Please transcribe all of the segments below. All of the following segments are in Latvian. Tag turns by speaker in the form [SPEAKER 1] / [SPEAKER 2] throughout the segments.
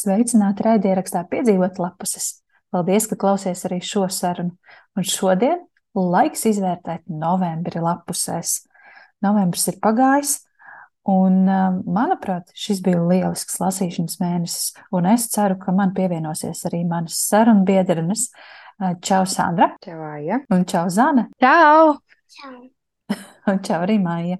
[SPEAKER 1] Sveicināti raidierakstā piedzīvot lapuses. Paldies, ka klausies arī šo sarunu. Un šodien laiks izvērtēt novembri lapusēs. Novembris ir pagājis, un, manuprāt, šis bija lielisks lasīšanas mēnesis. Un es ceru, ka man pievienosies arī manas sarunu biedrenes. Čau, Sandra!
[SPEAKER 2] Čau, Aija!
[SPEAKER 1] Un čau, Zana!
[SPEAKER 3] Čau! Čau!
[SPEAKER 1] Čau arī Maija,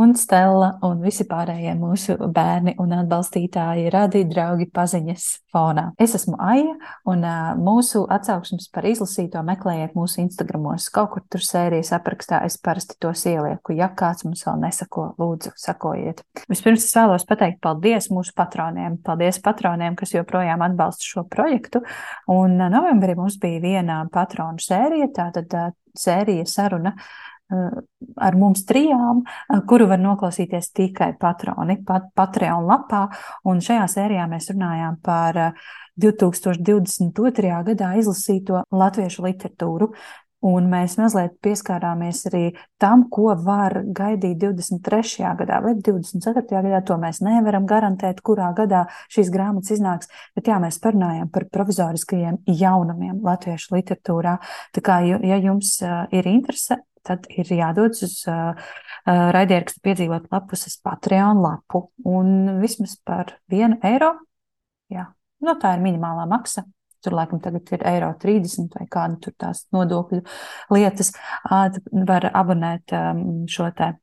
[SPEAKER 1] un Stela, un visi pārējie mūsu bērni un atbalstītāji, radi, draugi, paziņas fonā. Es esmu Aija, un mūsu atsauksmes par izlasīto meklējiet mūsu Instagramos. Kaut kur tur sērijas aprakstā es parasti tos ielieku. Ja kāds mums vēl nesako, lūdzu, sakojiet. Vispirms es vēlos pateikt paldies mūsu patroniem. Paldies patroniem, kas joprojām atbalsta šo projektu. Un novembrī mums bija viena patronu sērija, tātad sērija saruna ar mums trijām, eh, kuru var noklausīties tikai patroni, pat Patreon lapā. Un šajā sērijā mēs runājām par 2022. Eh, gadā izlasīto latviešu literatūru. Un mēs mazliet pieskārāmies arī tam, ko var gaidīt 23. gadā vai 24. gadā. To mēs nevaram garantēt, kurā gadā šīs grāmatas iznāks. Bet jā, mēs parunājam par provizoriskajiem jaunumiem latviešu literatūrā. Tā kā, ja jums ir interese, tad ir jādodas uz uh, raidierakstu piedzīvot lapus Patreon lapu. Un vismaz par vienu eiro, jā, nu, tā ir minimālā maksa. Tur laikam tagad ir eiro 30 vai kāda tur tās nodokļu lietas. Uh, var abonēt um, šo te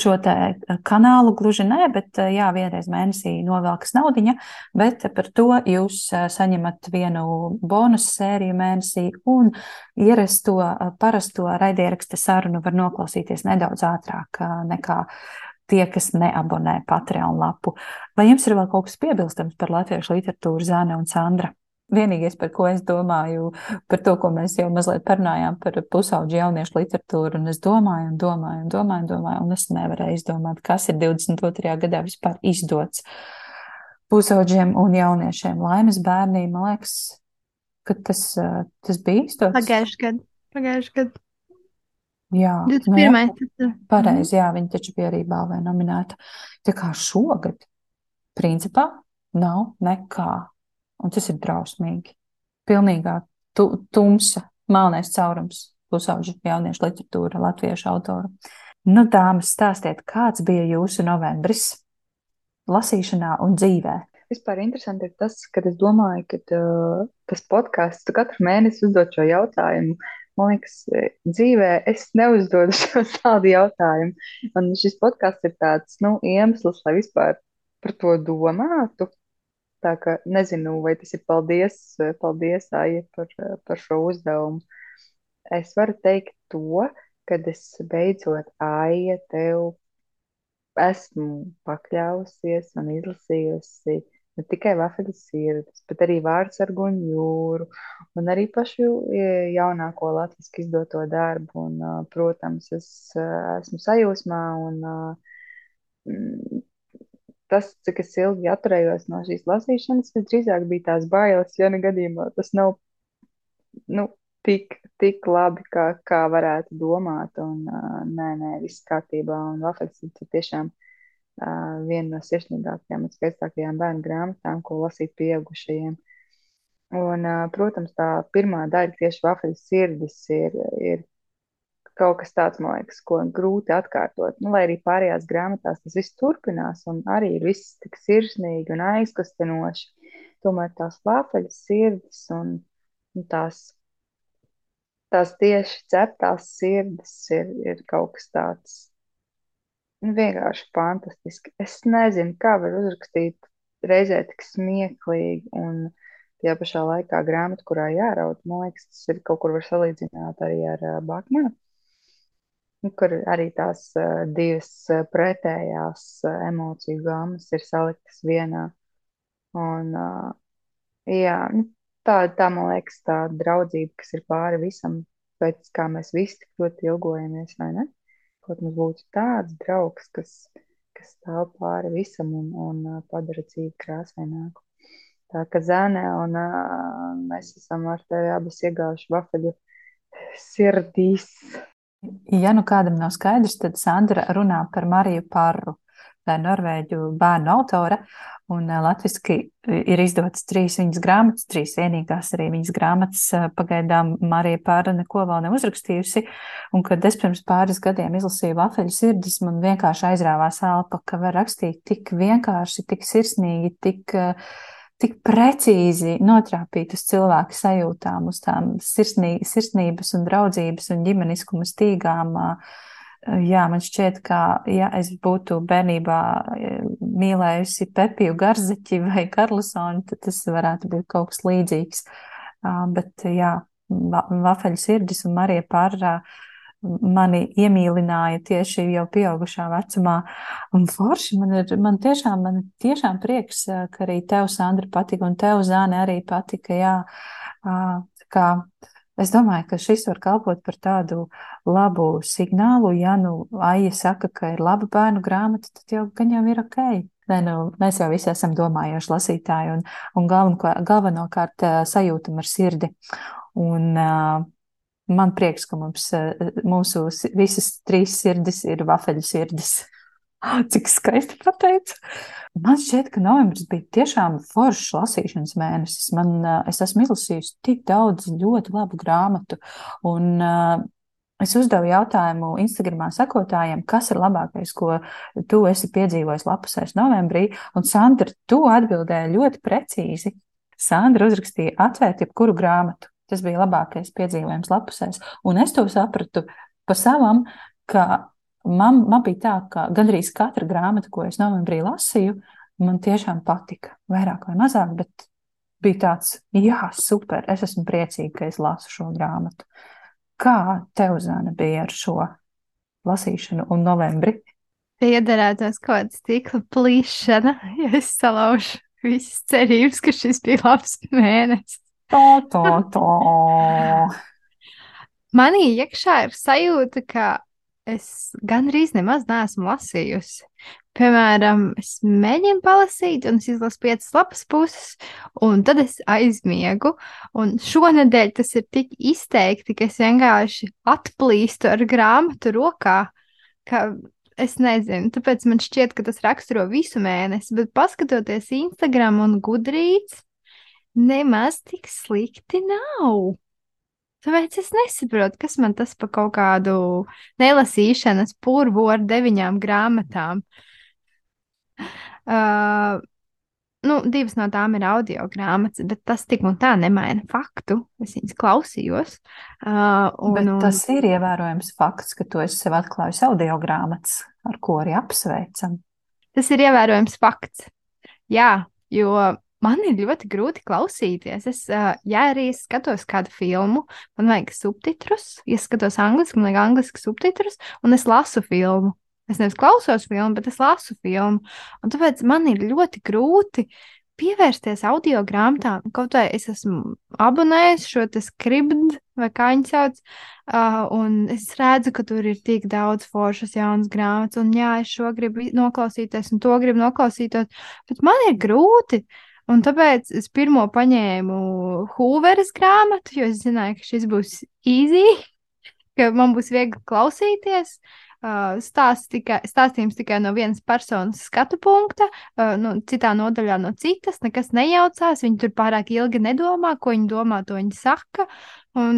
[SPEAKER 1] šo eh, kanālu gluži nē, bet eh, jā, vienreiz mēnesī novelkas naudiņa, bet par to jūs eh, saņemat vienu bonusu sēriju mēnesī un ierasto parasto raidieraksta sarunu var noklausīties nedaudz ātrāk nekā tie, kas neabonē Patreon lapu. Vai jums ir vēl kaut kas piebilstams par latviešu literatūru Zāne un Sandra? Vienīgais, par ko es domāju, par to, ko mēs jau mazliet parunājām par pusauģu jauniešu literatūru, un es domāju, un domāju, un domāju, un, domāju, un es nevarēju izdomāt, kas ir 22. gadā vispār izdots pusauģiem un jauniešiem. Laimes bērnī, man liekas, ka tas, tas bija izdots.
[SPEAKER 3] Pagājuši gadu. Pagājuši gadu.
[SPEAKER 1] Jā,
[SPEAKER 3] 21. Nu, jā,
[SPEAKER 1] pareizi, jā, viņi taču bija arī balvē nominēta. Tā kā šogad, principā, nav nekā Un tas ir drausmīgi. Pilnīgā tu, tumsa, melnais caurums, pusauģa jauniešu literatūra, latviešu autora. Nu, dāmas, stāstiet, kāds bija jūsu novembris lasīšanā un dzīvē?
[SPEAKER 2] Vispār interesanti ir tas, ka es domāju, ka uh, tas podkāsts katru mēnesi uzdod šo jautājumu. Man liekas, dzīvē es neuzdodu šo tādu jautājumu. Un šis podkāsts ir tāds nu, iemesls, lai vispār par to domātu. Tā kā nezinu, vai tas ir paldies, paldies Aija, par, par šo uzdevumu. Es varu teikt to, ka es beidzot Aija tev esmu pakļāvusies un izlasījusi ne tikai vafeļu sirdis, bet arī vārdsargu un jūru, un arī pašu e, jaunāko latviski izdoto darbu. Un, protams, es esmu sajūsmā un tas, cik es ilgi atturējos no šīs lasīšanas, visdrīzāk bija tās bailes, ja ne gadījumā tas nav nu, tik, tik labi, kā, kā varētu domāt. Un, uh, nē, nē, viss kārtībā. Un Vafels ir tiešām uh, viena no sirsnīgākajām un skaistākajām bērnu grāmatām, ko lasīt pieaugušajiem. Un, uh, protams, tā pirmā daļa tieši Vafels sirdis ir, ir kaut kas tāds, man liekas, ko grūti atkārtot. Nu, lai arī pārējās grāmatās tas viss turpinās, un arī ir viss tik sirsnīgi un aizkustinoši. Tomēr tās lāpeļas sirds un, un tās, tās tieši ceptās sirds ir, ir kaut kas tāds nu, vienkārši fantastiski. Es nezinu, kā var uzrakstīt reizē tik smieklīgi un tajā pašā laikā grāmatu, kurā jāraud. Man liekas, tas ir kaut kur var salīdzināt arī ar uh, Bakmanu Nu, kur arī tās uh, divas uh, pretējās uh, emociju gāmas ir saliktas vienā. Un, jā, nu, tā, tā, man liekas, tā draudzība, kas ir pāri visam, pēc kā mēs visi tik ļoti ilgojamies, vai ne? Kaut mums būtu tāds draugs, kas, kas stāv pāri visam un, un padara dzīvi krāsaināku. Tā kā zēnē, un mēs esam ar tevi abas iegājuši vafeļu sirdīs.
[SPEAKER 1] Ja nu kādam nav skaidrs, tad Sandra runā par Mariju Parru. Tā ir norvēģu bērnu autore. Un latviski ir izdotas trīs viņas grāmatas, trīs vienīgās arī viņas grāmatas. Pagaidām Marija Pāra neko vēl nav uzrakstījusi. Un, kad es pirms pāris gadiem izlasīju Vafeļu sirdis, man vienkārši aizrāvās elpa, ka var rakstīt tik vienkārši, tik sirsnīgi, tik, tik precīzi notrāpīt uz cilvēku sajūtām, uz tām sirsnī, sirsnības un draudzības un ģimeniskuma stīgām. Jā, man šķiet, ka, ja es būtu bērnībā mīlējusi Pepiju Garzeķi vai Karlsoni, tad tas varētu būt kaut kas līdzīgs. Bet, jā, Vafeļu sirdis un Marija Pārrā mani iemīlināja tieši jau pieaugušā vecumā. Un forši man ir, man tiešām, man tiešām prieks, ka arī tev, Sandra, patika, un tev, Zāne, arī patika, jā, kā Es domāju, ka šis var kalpot par tādu labu signālu. Ja nu Aija saka, ka ir laba bērnu grāmata, tad jau gan jau ir ok. Nē, nu, mēs jau visi esam domājoši lasītāji un, un galvenokārt sajūtam ar sirdi. Un, uh, man prieks, ka mums, mūsu visas trīs sirdis ir vafeļu sirdis. Cik skaisti pateicu. Man šķiet, ka novembris bija tiešām foršs lasīšanas mēnesis. Man, es esmu izlasījusi tik daudz ļoti labu grāmatu. Un, uh, Es uzdevu jautājumu Instagramā sekotājiem, kas ir labākais, ko tu esi piedzīvojis lapusēs novembrī, un Sandra, tu atbildēji ļoti precīzi. Sandra uzrakstīja atvērt jebkuru grāmatu. Tas bija labākais piedzīvojums lapusēs, un es to sapratu pa savam, ka man, man bija tā, ka gandrīz katra grāmata, ko es novembrī lasīju, man tiešām patika. Vairāk vai mazāk, bet bija tāds, jā, super, es esmu priecīga, ka es lasu šo grāmatu. Kā tev, Zana, bija ar šo lasīšanu un novembri?
[SPEAKER 3] Piederētos kaut kāda stikla plīšana, ja es salaužu visas cerības, ka šis bija labs mēnesis.
[SPEAKER 1] Tā, tā, tā.
[SPEAKER 3] Manī iekšā ir sajūta, ka es gandrīz nemaz neesmu lasījusi. Piemēram, es mēģinu palasīt, un es izlasu piecas lapas puses, un tad es aizmiegu. Un šonadēļ tas ir tik izteikti, ka es vienkārši atplīstu ar grāmatu rokā, ka es nezinu, tāpēc man šķiet, ka tas raksturo visu mēnesi, bet paskatoties Instagram un gudrīts, nemaz tik slikti nav. Tāpēc es nesaprotu, kas man tas par kaut kādu nelasīšanas purvu ar deviņām grāmatām. Uh, nu, divas no tām ir audio grāmatas, bet tas tik un tā nemaina faktu. Es viņas klausījos.
[SPEAKER 1] Uh, un, bet tas ir ievērojams fakts, ka tu esi sev atklājis audio grāmatas, ar ko arī apsveicam.
[SPEAKER 3] Tas ir ievērojams fakts. Jā, jo Man ir ļoti grūti klausīties. Es, ja arī es skatos kādu filmu, man vajag subtitrus. Ja skatos angliski, man vajag angliski subtitrus, un es lasu filmu. Es nevis klausos filmu, bet es lasu filmu. Un tāpēc man ir ļoti grūti pievērsties audio grāmatām. Kaut vai es esmu abonējis šo skriptu, vai kā viņi sauc, uh, un es redzu, ka tur ir tik daudz foršas jaunas grāmatas, un jā, es šo gribu noklausīties, un to gribu noklausīties, bet man ir grūti. Un tāpēc es pirmo paņēmu Hooveras grāmatu, jo es zināju, ka šis būs easy, ka man būs viegli klausīties. Uh, stāsts tikai, stāstījums tikai no vienas personas skatu punkta, uh, nu, citā nodaļā no citas, nekas nejaucās. Viņi tur pārāk ilgi nedomā, ko viņi domā, to viņi saka. Un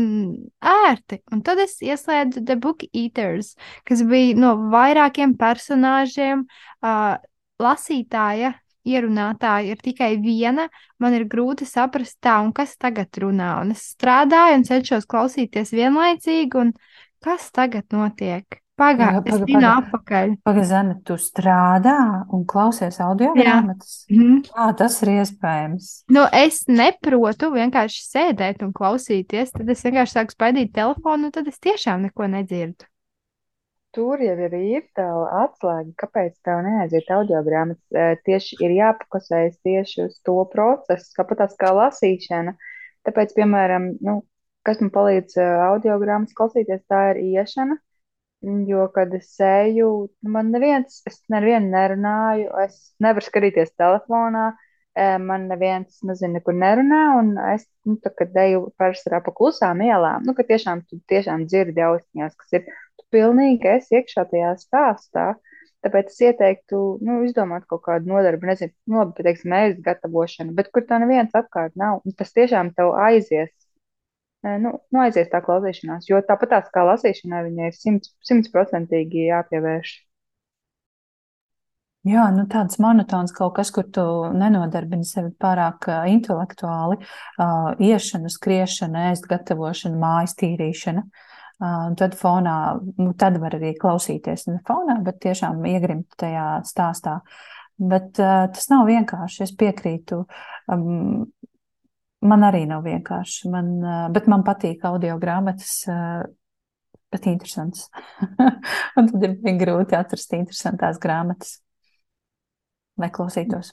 [SPEAKER 3] ērti. Un tad es ieslēdzu The Book Eaters, kas bija no vairākiem personāžiem. Uh, lasītāja ierunātāja ir tikai viena, man ir grūti saprast tā, un kas tagad runā. Un es strādāju un cenšos klausīties vienlaicīgi, un kas tagad notiek? Pagaidā, es biju atpakaļ.
[SPEAKER 1] Pagaidām, tu strādā un klausies audio grāmatas. Mm -hmm. Kā tas ir iespējams?
[SPEAKER 3] Nu, es neprotu vienkārši sēdēt un klausīties, tad es vienkārši sāku spaidīt telefonu, un tad es tiešām neko nedzirdu
[SPEAKER 2] tur jau ir īsta atslēga, kāpēc tev neaiziet audio grāmatas. Tieši ir jāfokusējas tieši uz to procesu, tāpat kā lasīšana. Tāpēc, piemēram, nu, kas man palīdz audio grāmatas klausīties, tā ir iešana. Jo, kad es eju, nu, man neviens, es nevienu nerunāju, es nevaru skatīties telefonā, man neviens, nezinu, nekur nerunā, un es, nu, tā, kad eju parasti pa klusām ielām, nu, ka tiešām, tu tiešām dzirdi austiņās, kas ir pilnīgi esi iekšā tajā stāstā. Tāpēc es ieteiktu, nu, izdomāt kaut kādu nodarbi, nezinu, nu, labi, teiksim, ēst gatavošanu, bet kur tā neviens apkārt nav. Un tas tiešām tev aizies, nu, nu aizies tā klausīšanās, jo tāpat tās kā lasīšanai viņai ir simt, simtprocentīgi jāpievērš.
[SPEAKER 1] Jā, nu tāds monotons kaut kas, kur tu nenodarbini sevi pārāk uh, intelektuāli, uh, iešana, skriešana, ēst gatavošana, mājas tīrīšana. Uh, tad fonā, nu, tad var arī klausīties fonā, bet tiešām iegrimt tajā stāstā. Bet uh, tas nav vienkārši, es piekrītu. Um, man arī nav vienkārši, man, uh, bet man patīk audio grāmatas. Uh, Bet interesants. un tad ir grūti atrast interesantās grāmatas lai klausītos?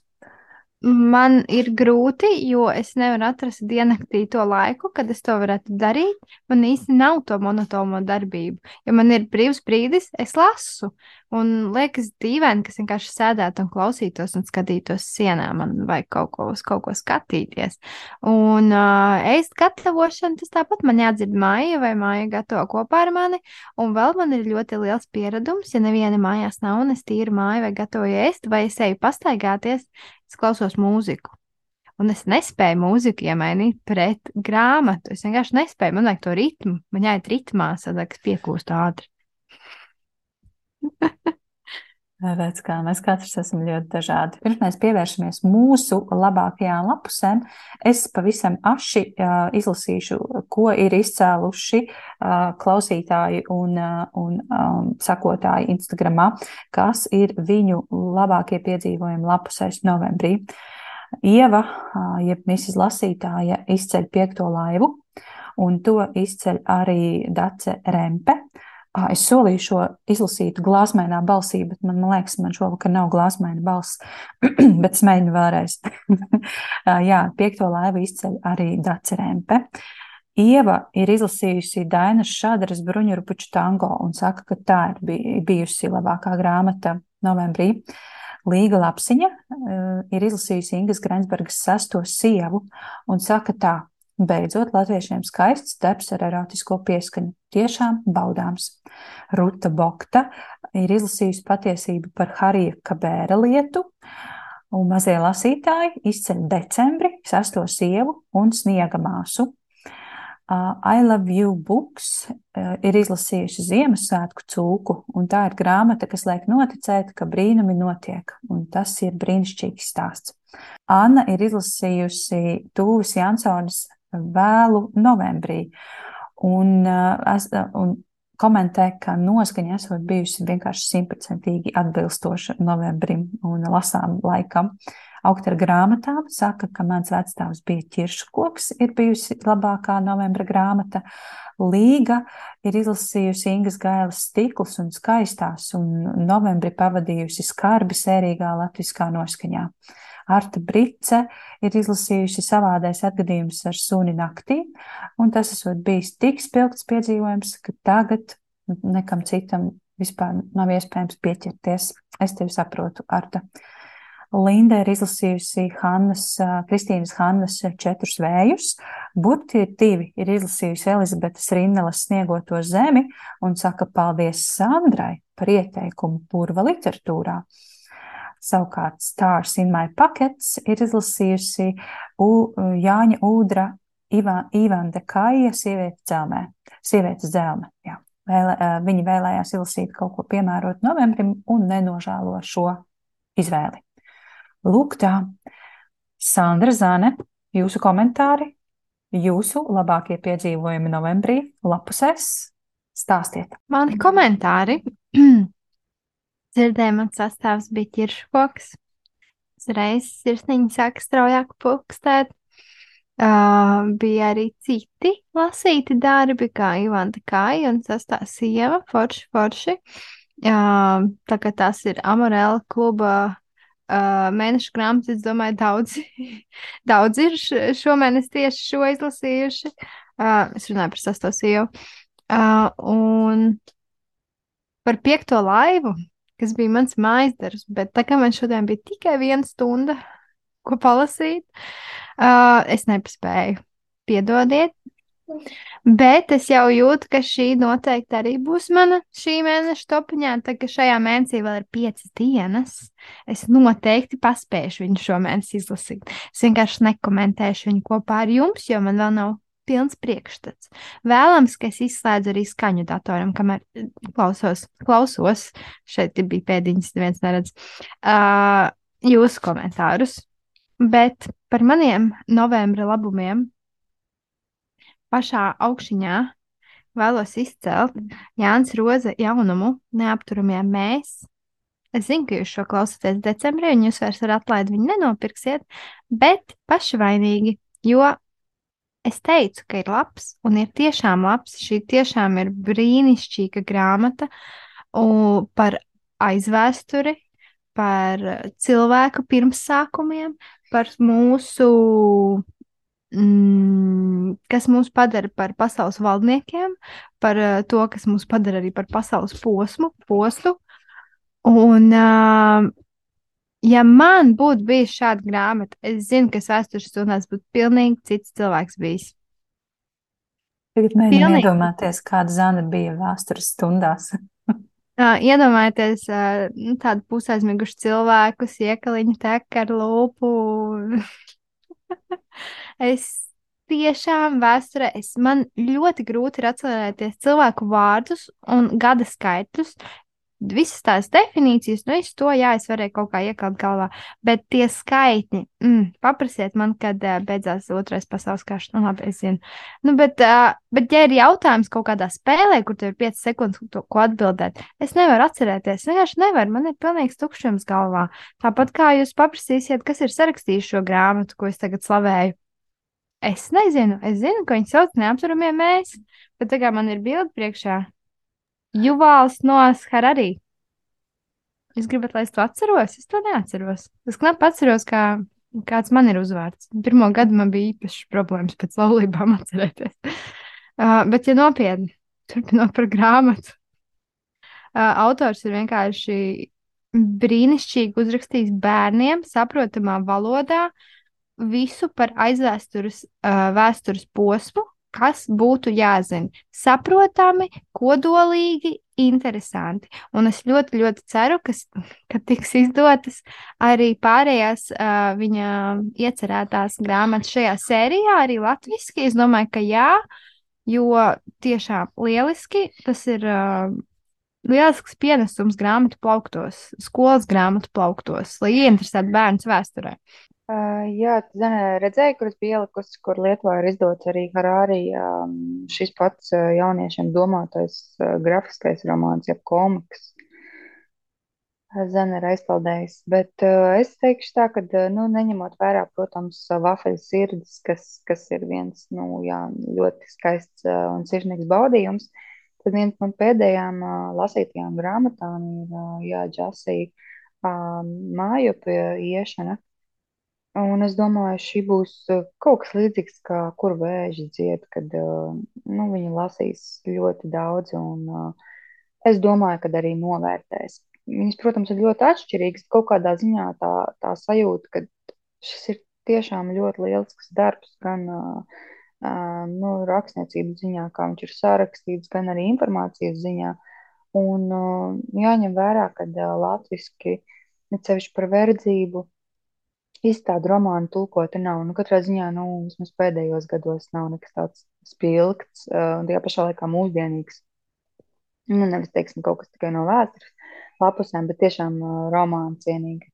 [SPEAKER 3] Man ir grūti, jo es nevaru atrast diennaktī to laiku, kad es to varētu darīt. Man īsti nav to monotono darbību. Ja man ir brīvs brīdis, es lasu. Un liekas dīvaini, kas vienkārši sēdētu un klausītos un skatītos sienā. Man vajag kaut ko uz kaut ko skatīties. Un uh, ēst gatavošana, tas tāpat man jādzird māja vai māja gatavo kopā ar mani. Un vēl man ir ļoti liels pieredums, ja neviena mājās nav un es tīru māju vai gatavoju ēst, vai es eju pastaigāties, es klausos mūziku. Un es nespēju mūziku iemainīt pret grāmatu. Es vienkārši nespēju. Man vajag to ritmu. Man jāiet ritmā, sadāk, es piekūstu ātri.
[SPEAKER 1] Redz, kā mēs katrs esam ļoti dažādi. Pirms mēs pievēršamies mūsu labākajām lapusēm, es pavisam aši uh, izlasīšu, ko ir izcēluši uh, klausītāji un, uh, un um, sakotāji Instagramā, kas ir viņu labākie piedzīvojumi lapusēs novembrī. Ieva, uh, jeb Mrs. Lasītāja, izceļ piekto laivu, un to izceļ arī Dace Rempe. Uh, Es solīju šo izlasīt glāzmainā balsī, bet man, man liekas, man šovakar nav glāzmaina balss, bet es mēģinu vēlreiz. Jā, piekto laivu izceļ arī Dacerēmpe. Ieva ir izlasījusi Dainas Šadaras bruņurupuču tango un saka, ka tā ir bijusi labākā grāmata novembrī. Līga Lapsiņa ir izlasījusi Ingas Grensbergas sesto sievu un saka tā, Beidzot, latviešiem skaists darbs ar erotisko pieskaņu. Tiešām baudāms. Ruta Bokta ir izlasījusi patiesību par Harija Kabēra lietu, un mazie lasītāji izceļ decembri, sesto sievu un sniega māsu. I Love You Books ir izlasījusi Ziemassvētku cūku, un tā ir grāmata, kas liek noticēt, ka brīnumi notiek, un tas ir brīnišķīgs stāsts. Anna ir izlasījusi Tūvis Jansonas vēlu novembrī. Un, uh, es, uh, un komentē, ka noskaņa esot bijusi vienkārši simtprocentīgi atbilstoša novembrim un lasām laikam. Augt ar grāmatām saka, ka mans vecstāvs bija ķirškoks, ir bijusi labākā novembra grāmata. Līga ir izlasījusi Ingas Gailas stiklus un skaistās, un novembri pavadījusi skarbi sērīgā latviskā noskaņā. Uh, Arta Brice ir izlasījusi savādais atgadījums ar suni naktī, un tas esot bijis tik spilgts piedzīvojums, ka tagad nekam citam vispār nav iespējams pieķerties. Es tevi saprotu, Arta. Linda ir izlasījusi Hannas, Kristīnas Hannas četrus vējus. Burti ir divi, ir izlasījusi Elizabetes Rinnelas sniegoto zemi un saka paldies Sandrai par ieteikumu purva literatūrā. Savukārt Stars in My Pockets ir izlasījusi U, Jāņa Ūdra Ivanda Kaija sievietes dzelmē. Sievietes dzelme, jā. Vēlē, viņi vēlējās izlasīt kaut ko piemērot novembrim un nenožēlo šo izvēli. Lūk tā, Sandra Zane, jūsu komentāri, jūsu labākie piedzīvojumi novembrī lapusēs, stāstiet.
[SPEAKER 3] Mani komentāri Dzirdēju, mans sastāvs bija ķirškoks. Uzreiz sirsniņa sāka straujāk pulkstēt. Uh, bija arī citi lasīti darbi, kā Ivanta Kāja un sastāvs sieva, forši, forši. Uh, tā kā tās ir Amorela kluba uh, mēneša grāmatas, es domāju, daudzi, daudzi ir šomēnes tieši šo izlasījuši. Uh, es runāju par sastāvs sievu. Uh, un par piekto laivu kas bija mans mājas darbs. Bet tā kā man šodien bija tikai viena stunda, ko palasīt, uh, es nepaspēju. Piedodiet, Bet es jau jūtu, ka šī noteikti arī būs mana šī mēneša topiņā. Tā kā šajā mēnesī vēl ir piecas dienas, es noteikti paspēšu viņu šo mēnesi izlasīt. Es vienkārši nekomentēšu viņu kopā ar jums, jo man vēl nav pilns priekšstats. Vēlams, ka es izslēdzu arī skaņu datoram, kamēr eh, klausos, klausos. šeit bija pēdiņas, neviens neredz, uh, jūsu komentārus. Bet par maniem novembra labumiem pašā augšņā vēlos izcelt Jānis Roza jaunumu neapturamie mēs. Es zinu, ka jūs šo klausāties decembrī, un jūs vairs ar atlaidi viņu nenopirksiet, bet pašvainīgi, jo es teicu, ka ir labs, un ir tiešām labs. Šī tiešām ir brīnišķīga grāmata par aizvēsturi, par cilvēku pirmsākumiem, par mūsu, mm, kas mūs padara par pasaules valdniekiem, par uh, to, kas mūs padara arī par pasaules posmu, poslu. Un uh, ja man būtu bijis šāda grāmata, es zinu, ka es vēstures stundās būtu pilnīgi cits cilvēks bijis.
[SPEAKER 1] Tagad mēģinām iedomāties, kāda zana bija vēstures stundās.
[SPEAKER 3] Uh, iedomājieties uh, tādu pusaizmigušu cilvēku, iekaliņu tek ar lūpu. es tiešām vēsturē, es, man ļoti grūti ir atcerēties cilvēku vārdus un gada skaitļus, visas tās definīcijas, nu, es to, jā, es varēju kaut kā iekalt galvā, bet tie skaitļi, mm, paprasiet man, kad uh, beidzās otrais pasaules karš, nu, labi, es zinu. Nu, bet, uh, bet, ja ir jautājums kaut kādā spēlē, kur tev ir 5 sekundes, to, ko atbildēt, es nevaru atcerēties, vienkārši nevaru, man ir pilnīgs tukšums galvā. Tāpat kā jūs paprasīsiet, kas ir sarakstījis šo grāmatu, ko es tagad slavēju. Es nezinu, es zinu, ka viņi sauc neapturamie mēs, bet tagad man ir bildi priekšā. Juvāls no Hararī. Jūs gribat, lai es to atceros? Es to neatceros. Es knapi atceros, kā, kāds man ir uzvārds. Pirmo gadu man bija īpašas problēmas pēc laulībām atcerēties. Uh, bet, ja nopietni, turpinot par grāmatu, uh, autors ir vienkārši brīnišķīgi uzrakstījis bērniem saprotamā valodā visu par aizvēstures uh, vēstures posmu, kas būtu jāzina. Saprotami, kodolīgi, interesanti. Un es ļoti, ļoti ceru, ka, ka tiks izdotas arī pārējās uh, viņa iecerētās grāmatas šajā sērijā, arī latviešu. Es domāju, ka jā, jo tiešām lieliski tas ir. Uh, Lielisks pienesums grāmatu plauktos, skolas grāmatu plauktos, lai ieinteresētu bērnu vēsturē.
[SPEAKER 2] Uh, jā, zene, redzēju, kur es biju ielikusi, kur Lietuvā ir izdots arī Harārī um, šis pats uh, jauniešiem domātais uh, grafiskais romāns, jeb komiks. Zene ir aizpildējis, bet uh, es teikšu tā, ka, uh, nu, neņemot vērā, protams, vafeļu sirdis, kas, kas ir viens, nu, jā, ļoti skaists uh, un sirsnīgs baudījums, tad viens no pēdējām uh, lasītajām grāmatām ir, uh, jā, džasī uh, māju pie iešana. Un es domāju, šī būs uh, kaut kas līdzīgs, kā kur vēži dzied, kad uh, nu, viņi lasīs ļoti daudz, un uh, es domāju, ka arī novērtēs. Viņas, protams, ir ļoti atšķirīgas. Kaut kādā ziņā tā, tā sajūta, ka šis ir tiešām ļoti lielisks darbs, gan nu, rakstniecības ziņā, kā viņš ir sarakstīts, gan arī informācijas ziņā. Un jāņem vērā, ka latviski, cevišķi par verdzību, Izstādu romānu tulkoti nav. Nu, katrā ziņā, nu, vismaz pēdējos gados nav nekas tāds spilgts, uh, un tajā pašā laikā mūsdienīgs. Nu, nevis, teiksim, kaut kas tikai no vēstures lapusēm, bet tiešām uh, romāna cienīga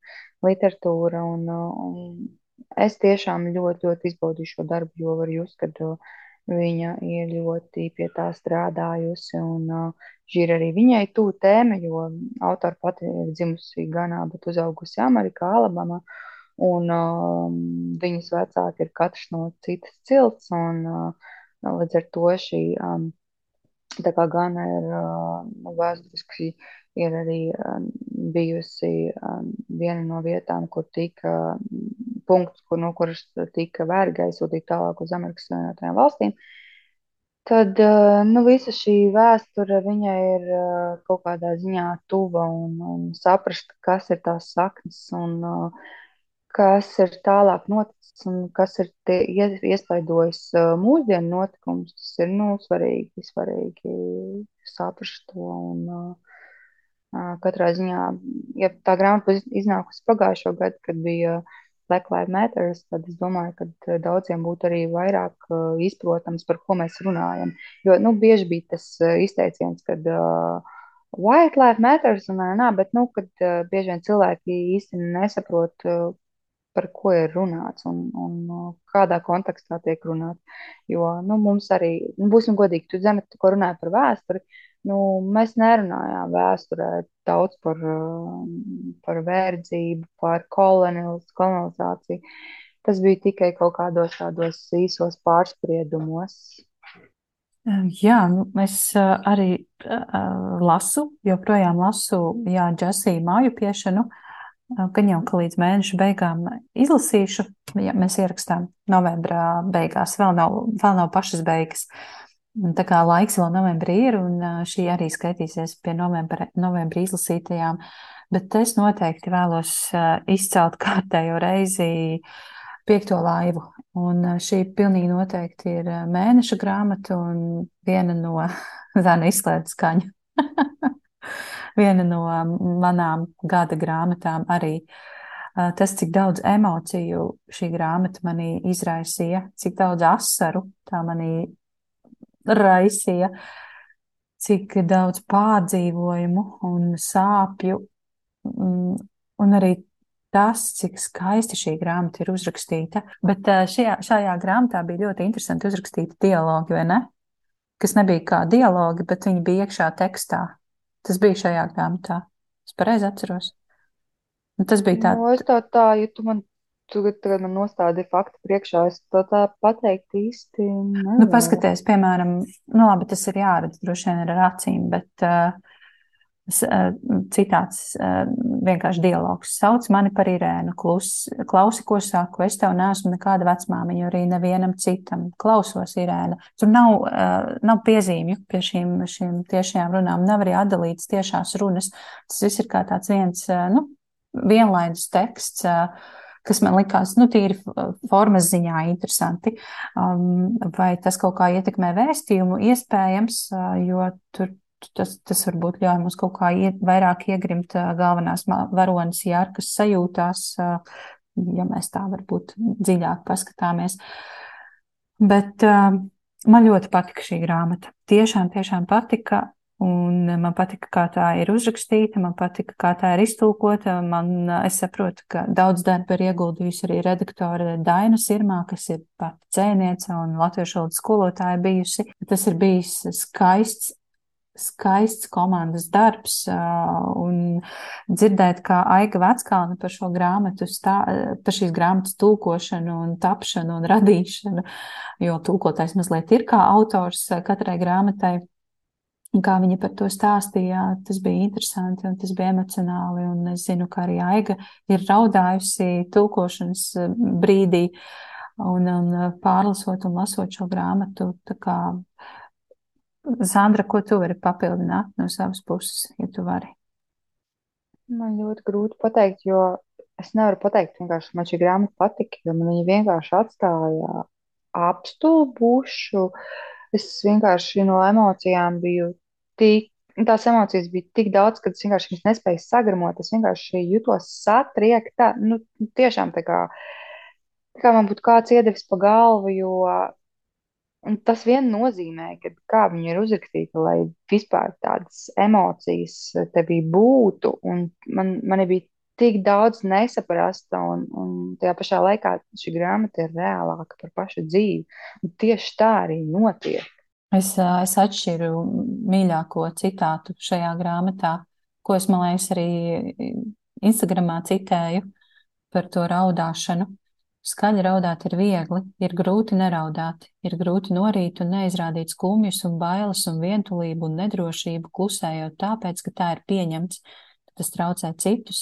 [SPEAKER 2] literatūra. Un, uh, un es tiešām ļoti, ļoti izbaudīju šo darbu, jo var just, ka uh, viņa ir ļoti pie tā strādājusi. Un uh, šī ir arī viņai tūta tēma, jo autora pati ir dzimusi Ganā, bet uzaugusi Amerikā, Alabamā. Uh, un uh, viņas vecāki ir katrs no citas cilts, un uh, līdz ar to šī, um, tā kā gan ir uh, vēsturiski, ir arī uh, bijusi uh, viena no vietām, kur tika uh, punkts, kur, no kuras tika verga aizsūtīt tālāk uz Amerikas Savienotajām valstīm. Tad uh, nu, visa šī vēsture viņai ir uh, kaut kādā ziņā tuva un, un saprast, kas ir tās saknes. Un, uh, kas ir tālāk noticis un kas ir iespaidojis mūsdienu notikums, tas ir nu, svarīgi, svarīgi saprast to. Un, uh, katrā ziņā, ja tā grāmata iznākusi pagājušo gadu, kad bija Black Lives Matter, tad es domāju, ka daudziem būtu arī vairāk uh, izprotams, par ko mēs runājam. Jo nu, bieži bija tas izteiciens, kad uh, White Lives Matter, un nā, bet nu, kad, uh, bieži vien cilvēki īsti nesaprot, uh, par ko ir runāts un, un kādā kontekstā tiek runāts. Jo nu, mums arī, nu, būsim godīgi, tu zini, ko runāja par vēsturi. Nu, mēs nerunājām vēsturē daudz par, par verdzību, par kolonizāciju. Tas bija tikai kaut kādos tādos īsos pārspriedumos.
[SPEAKER 1] Jā, nu, es arī uh, lasu, joprojām lasu, jā, džasiju māju piešanu. Uh, Gan jau ka līdz mēneša beigām izlasīšu, ja mēs ierakstām novembra beigās, vēl nav, vēl nav pašas beigas. Tā kā laiks vēl novembrī ir, un šī arī skaitīsies pie novembra, novembra izlasītajām, bet es noteikti vēlos izcelt kārtējo reizi piekto laivu. Un šī pilnīgi noteikti ir mēneša grāmata un viena no Zana izslēdz skaņu. viena no manām gada grāmatām arī. Tas, cik daudz emociju šī grāmata manī izraisīja, cik daudz asaru tā manī raisīja, cik daudz pārdzīvojumu un sāpju, un arī tas, cik skaisti šī grāmata ir uzrakstīta. Bet šajā, šajā grāmatā bija ļoti interesanti uzrakstīti dialogi, vai ne? Kas nebija kā dialogi, bet viņi bija iekšā tekstā. Tas bija šajā grāmatā. Es pareizi atceros. Un tas bija tā.
[SPEAKER 2] No, es tā, tā, ja tu man tagad, tagad man nostādi faktu priekšā, es to tā pateikt īsti nevaru.
[SPEAKER 1] Nu, paskaties, piemēram, nu labi, tas ir jāredz droši vien ar acīm, bet uh, citāts vienkārši dialogs. Sauc mani par Irēnu, klus, klausi, ko saku. Es tev neesmu nekāda vecmāmiņa, arī nevienam citam. Klausos, Irēna. Tur nav, nav piezīmju pie šīm, šīm tiešajām runām, nav arī atdalīts tiešās runas. Tas viss ir kā tāds viens, nu, vienlaidus teksts kas man likās, nu, tīri formas ziņā interesanti. Um, vai tas kaut kā ietekmē vēstījumu? Iespējams, jo tur tas, tas varbūt ļauj mums kaut kā iet, vairāk iegrimt galvenās varonas jārkas sajūtās, ja mēs tā varbūt dziļāk paskatāmies. Bet man ļoti patika šī grāmata. Tiešām, tiešām patika. Un man patika, kā tā ir uzrakstīta, man patika, kā tā ir iztulkota. Man, es saprotu, ka daudz darba ir ieguldījusi arī redaktore Daina Sirmā, kas ir pati dzēniece un latviešu valodas skolotāja bijusi. Tas ir bijis skaists skaists komandas darbs un dzirdēt, kā Aiga Veckalna par šo grāmatu, stā, par šīs grāmatas tulkošanu un tapšanu un radīšanu, jo tulkotājs mazliet ir kā autors katrai grāmatai. Kā viņa par to stāstīja, tas bija interesanti un tas bija emocionāli. Un es zinu, ka arī Aiga ir raudājusi tulkošanas brīdī un, un pārlasot un lasot šo grāmatu. Tā kā Sandra, ko tu vari papildināt no savas puses, ja tu vari?
[SPEAKER 2] Man ļoti grūti pateikt, jo es nevaru pateikt, vienkārši man šī grāmata patika, jo man viņa vienkārši atstāja apstulbušu. Es vienkārši no emocijām biju tik, tās emocijas bija tik daudz, ka es vienkārši viņas nespēju sagramot. Es vienkārši jutos satriekta, nu, tiešām tā kā, tā kā man būtu kāds iedevis pa galvu, jo Un tas vien nozīmē, ka kā viņa ir uzrakstīta, lai vispār tādas emocijas tevī būtu. Man, man bija tik daudz nesaprasta, un, un tajā pašā laikā šī grāmata ir reālāka par pašu dzīvi. Un tieši tā arī notiek.
[SPEAKER 1] Es, es atšķiru mīļāko citātu šajā grāmatā, ko es, man liekas, arī Instagramā citēju par to raudāšanu. Skaļi raudāt ir viegli, ir grūti neraudāt, ir grūti norīt un neizrādīt skumjas un bailes un vientulību un nedrošību, klusējot tāpēc, ka tā ir pieņemts, ka tas traucē citus,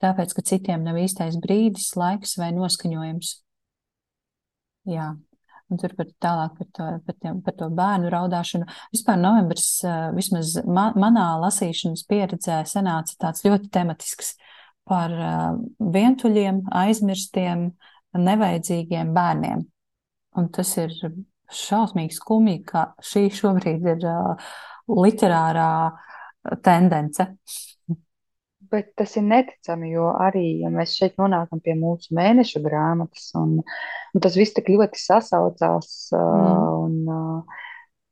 [SPEAKER 1] tāpēc, ka citiem nav īstais brīdis, laiks vai noskaņojums. Jā, un tur par tālāk par to, par, tiem, par to bērnu raudāšanu. Vispār novembris, vismaz ma manā lasīšanas pieredzē, sanāca tāds ļoti tematisks. par vientuļiem, aizmirstiem, nevajadzīgiem bērniem. Un tas ir šausmīgi skumji, ka šī šobrīd ir literārā tendence.
[SPEAKER 2] Bet tas ir neticami, jo arī, ja mēs šeit nonākam pie mūsu mēneša grāmatas, un, un tas viss tik ļoti sasaucās, mm. un, Mm,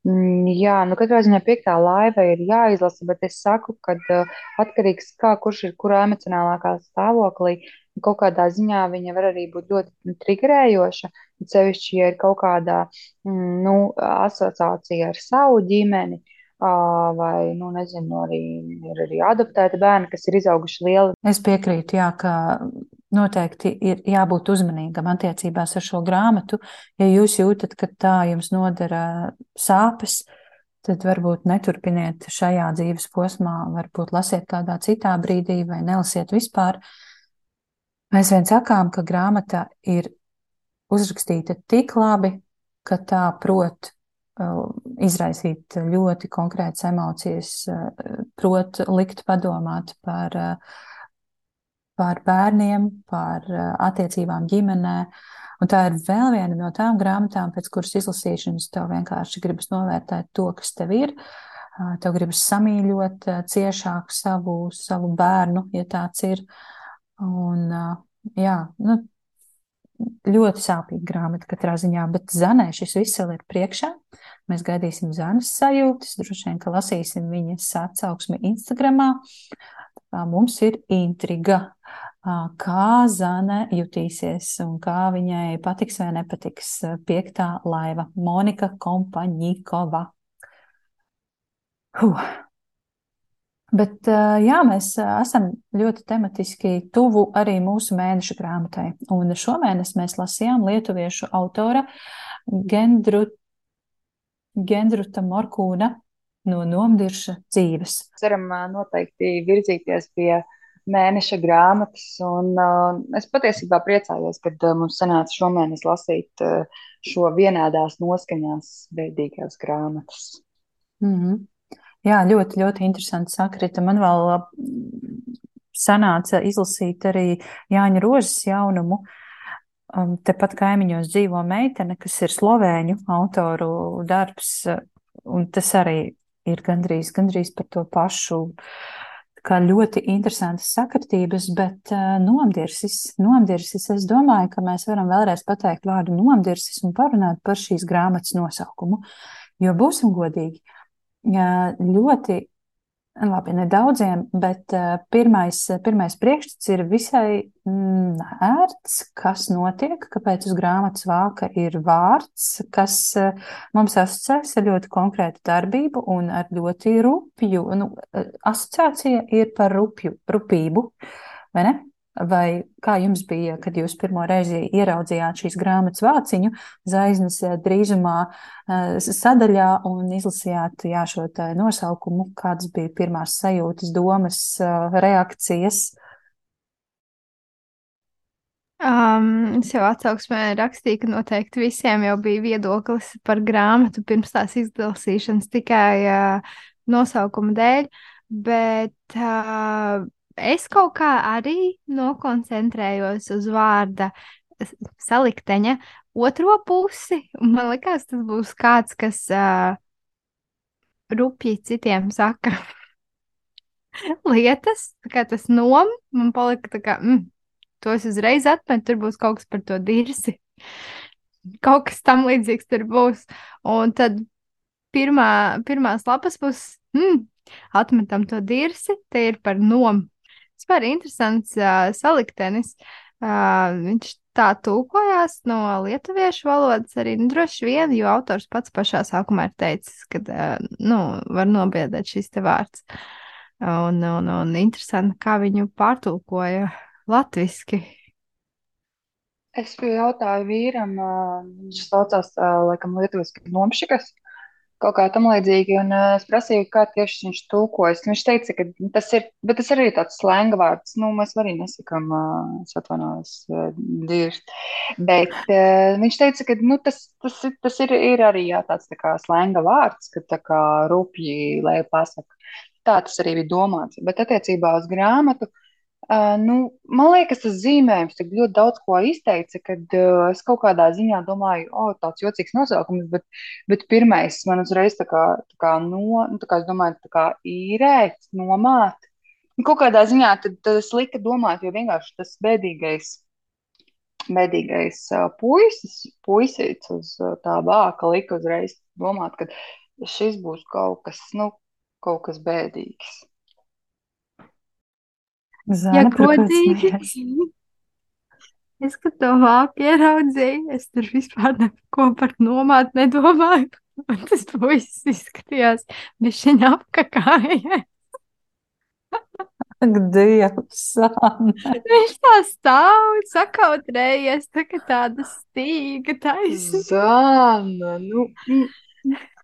[SPEAKER 2] jā, nu katrā ziņā piektā laiva ir jāizlasa, bet es saku, ka uh, atkarīgs kā kurš ir kurā emocionālākā stāvoklī, kaut kādā ziņā viņa var arī būt ļoti triggerējoša, sevišķi, ja ir kaut kādā mm, nu, asociācija ar savu ģimeni. Vai, nu, nezinu, arī ir arī adaptēti bērni, kas ir izauguši lieli.
[SPEAKER 1] Es piekrītu, jā, ka noteikti ir jābūt uzmanīgam attiecībās ar šo grāmatu. Ja jūs jūtat, ka tā jums nodara sāpes, tad varbūt neturpiniet šajā dzīves posmā, varbūt lasiet kādā citā brīdī vai nelasiet vispār. Mēs vien sakām, ka grāmata ir uzrakstīta tik labi, ka tā prot uh, izraisīt ļoti konkrētas emocijas, uh, prot likt padomāt par uh, par bērniem, par eh, attiecībām ģimenē. Un tā ir vēl viena no tām grāmatām, pēc kuras izlasīšanas tev vienkārši gribas novērtēt to, kas tev ir. Eh, tev gribas samīļot eh, ciešāk savu, savu bērnu, ja tāds ir. Un, jā, nu, ļoti sāpīga grāmata katrā ziņā, bet Zanē šis viss vēl ir priekšā. Mēs gaidīsim Zanes sajūtas, droši vien, ka lasīsim viņas atsauksmi Instagramā. Mums ir intriga, kā Zana jutīsies un kā viņai patiks vai nepatiks piektā laiva Monika Kompaņikova. Huh. Bet jā, mēs esam ļoti tematiski tuvu arī mūsu mēneša grāmatai. Un šomēnes mēs lasījām lietuviešu autora Gendru, Gendruta Morkūna no nomdirša dzīves.
[SPEAKER 2] Ceram noteikti virzīties pie mēneša grāmatas, un uh, es patiesībā priecājos, ka uh, mums sanāca šomēnes lasīt uh, šo vienādās noskaņās veidīgās grāmatas.
[SPEAKER 1] Mm -hmm. Jā, ļoti, ļoti interesanti sakrita. Man vēl sanāca izlasīt arī Jāņa Rožas jaunumu. Um, tepat kaimiņos dzīvo meitene, kas ir slovēņu autoru darbs, un tas arī ir gandrīz, gandrīz par to pašu, kā ļoti interesantas sakritības, bet uh, nomdirsis, nomdirsis, es domāju, ka mēs varam vēlreiz pateikt vārdu nomdirsis un parunāt par šīs grāmatas nosaukumu, jo būsim godīgi, ļoti Labi, nedaudziem, bet uh, pirmais, pirmais priekšstats ir visai mm, ērts, kas notiek, kāpēc uz grāmatas vāka ir vārds, kas uh, mums asociēs ar ļoti konkrētu darbību un ar ļoti rupju, nu, asociācija ir par rupju, rupību, vai ne? Vai kā jums bija, kad jūs pirmo reizi ieraudzījāt šīs grāmatas vāciņu Zaiznes eh, drīzumā eh, sadaļā un izlasījāt jā, šo nosaukumu, kādas bija pirmās sajūtas, domas, eh, reakcijas?
[SPEAKER 3] Um, es jau atsauksmē rakstīju, ka noteikti visiem jau bija viedoklis par grāmatu pirms tās izlasīšanas tikai uh, nosaukuma dēļ, bet uh, es kaut kā arī nokoncentrējos uz vārda salikteņa otro pusi. Man liekas, tas būs kāds, kas uh, rupji citiem saka lietas, kā tas nom, man palika tā kā, mm, to es uzreiz atmetu, tur būs kaut kas par to dirsi. Kaut kas tam līdzīgs tur būs. Un tad pirmā, pirmās lapas puses, mm, atmetam to dirsi, te ir par nomu Vispār interesants uh, saliktenis. Uh, viņš tā tulkojās no lietuviešu valodas arī nu, droši vien, jo autors pats pašā sākumā ir teicis, ka uh, nu, var nobiedēt šis te vārds. Un, un, un interesanti, kā viņu pārtulkoja latviski.
[SPEAKER 2] Es jautāju vīram, viņš saucās, laikam, lietuviski nomšikas kaut kā tam līdzīga. Un uh, es prasīju, kā tieši viņš tulkojas. Viņš teica, ka tas ir, bet tas arī ir tāds slēnga vārds. Nu, mēs arī nesakām, uh, es atvainojos, uh, dirst. Bet uh, viņš teica, ka nu, tas, tas, tas ir, ir arī jā, tāds tā kā slēnga vārds, ka tā kā rupji, lai pasaka. Tā tas arī bija domāts. Bet attiecībā uz grāmatu. Uh, nu, man liekas, tas zīmējums tik ļoti daudz ko izteica, kad uh, es kaut kādā ziņā domāju, o, oh, tāds jocīgs nosaukums, bet, bet pirmais man uzreiz tā kā, tā kā, no, nu, tā kā es domāju, tā kā īrēt, nomāt. Nu, kaut kādā ziņā tad, tad es lika domāt, jo vienkārši tas bēdīgais, bēdīgais uh, puisis, puisīts uz uh, tā vāka lika uzreiz domāt, ka šis būs kaut kas, nu, kaut kas bēdīgs.
[SPEAKER 1] Zana,
[SPEAKER 3] Ja godīgi, es, kad to vāku ieraudzīju, es tur vispār neko par nomātu nedomāju. Un tas puisis izskatījās, viņš viņa apkakāja.
[SPEAKER 1] Ak, Dievs, Zana.
[SPEAKER 3] Viņš tā stāv, sakautrējies, tā kā tāda stīga taisa.
[SPEAKER 2] Zāna, nu,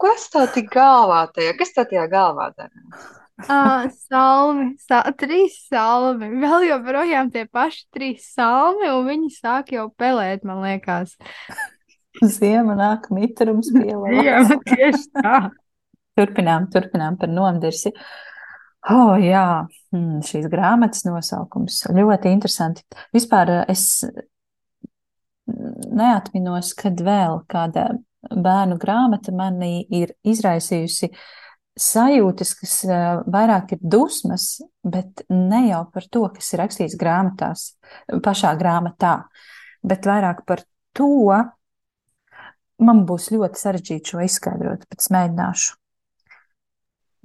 [SPEAKER 2] kas tev tik galvā tajā? Kas tev tajā galvā dara?
[SPEAKER 3] Ah, salmi, sa trīs salmi. Vēl joprojām tie paši trīs salmi, un viņi sāk jau pelēt, man liekas.
[SPEAKER 1] Ziema nāk, mitrums
[SPEAKER 3] Jā,
[SPEAKER 1] pielādes.
[SPEAKER 3] tieši tā.
[SPEAKER 1] Turpinām, turpinām par nomdirsi. Oh, jā, mm, šīs grāmatas nosaukums ļoti interesanti. Vispār eh, es neatminos, kad vēl kāda bērnu grāmata manī ir izraisījusi sajūtas, kas vairāk ir dusmas, bet ne jau par to, kas ir rakstīts grāmatās, pašā grāmatā, bet vairāk par to, man būs ļoti sarežģīti šo izskaidrot, bet es mēģināšu.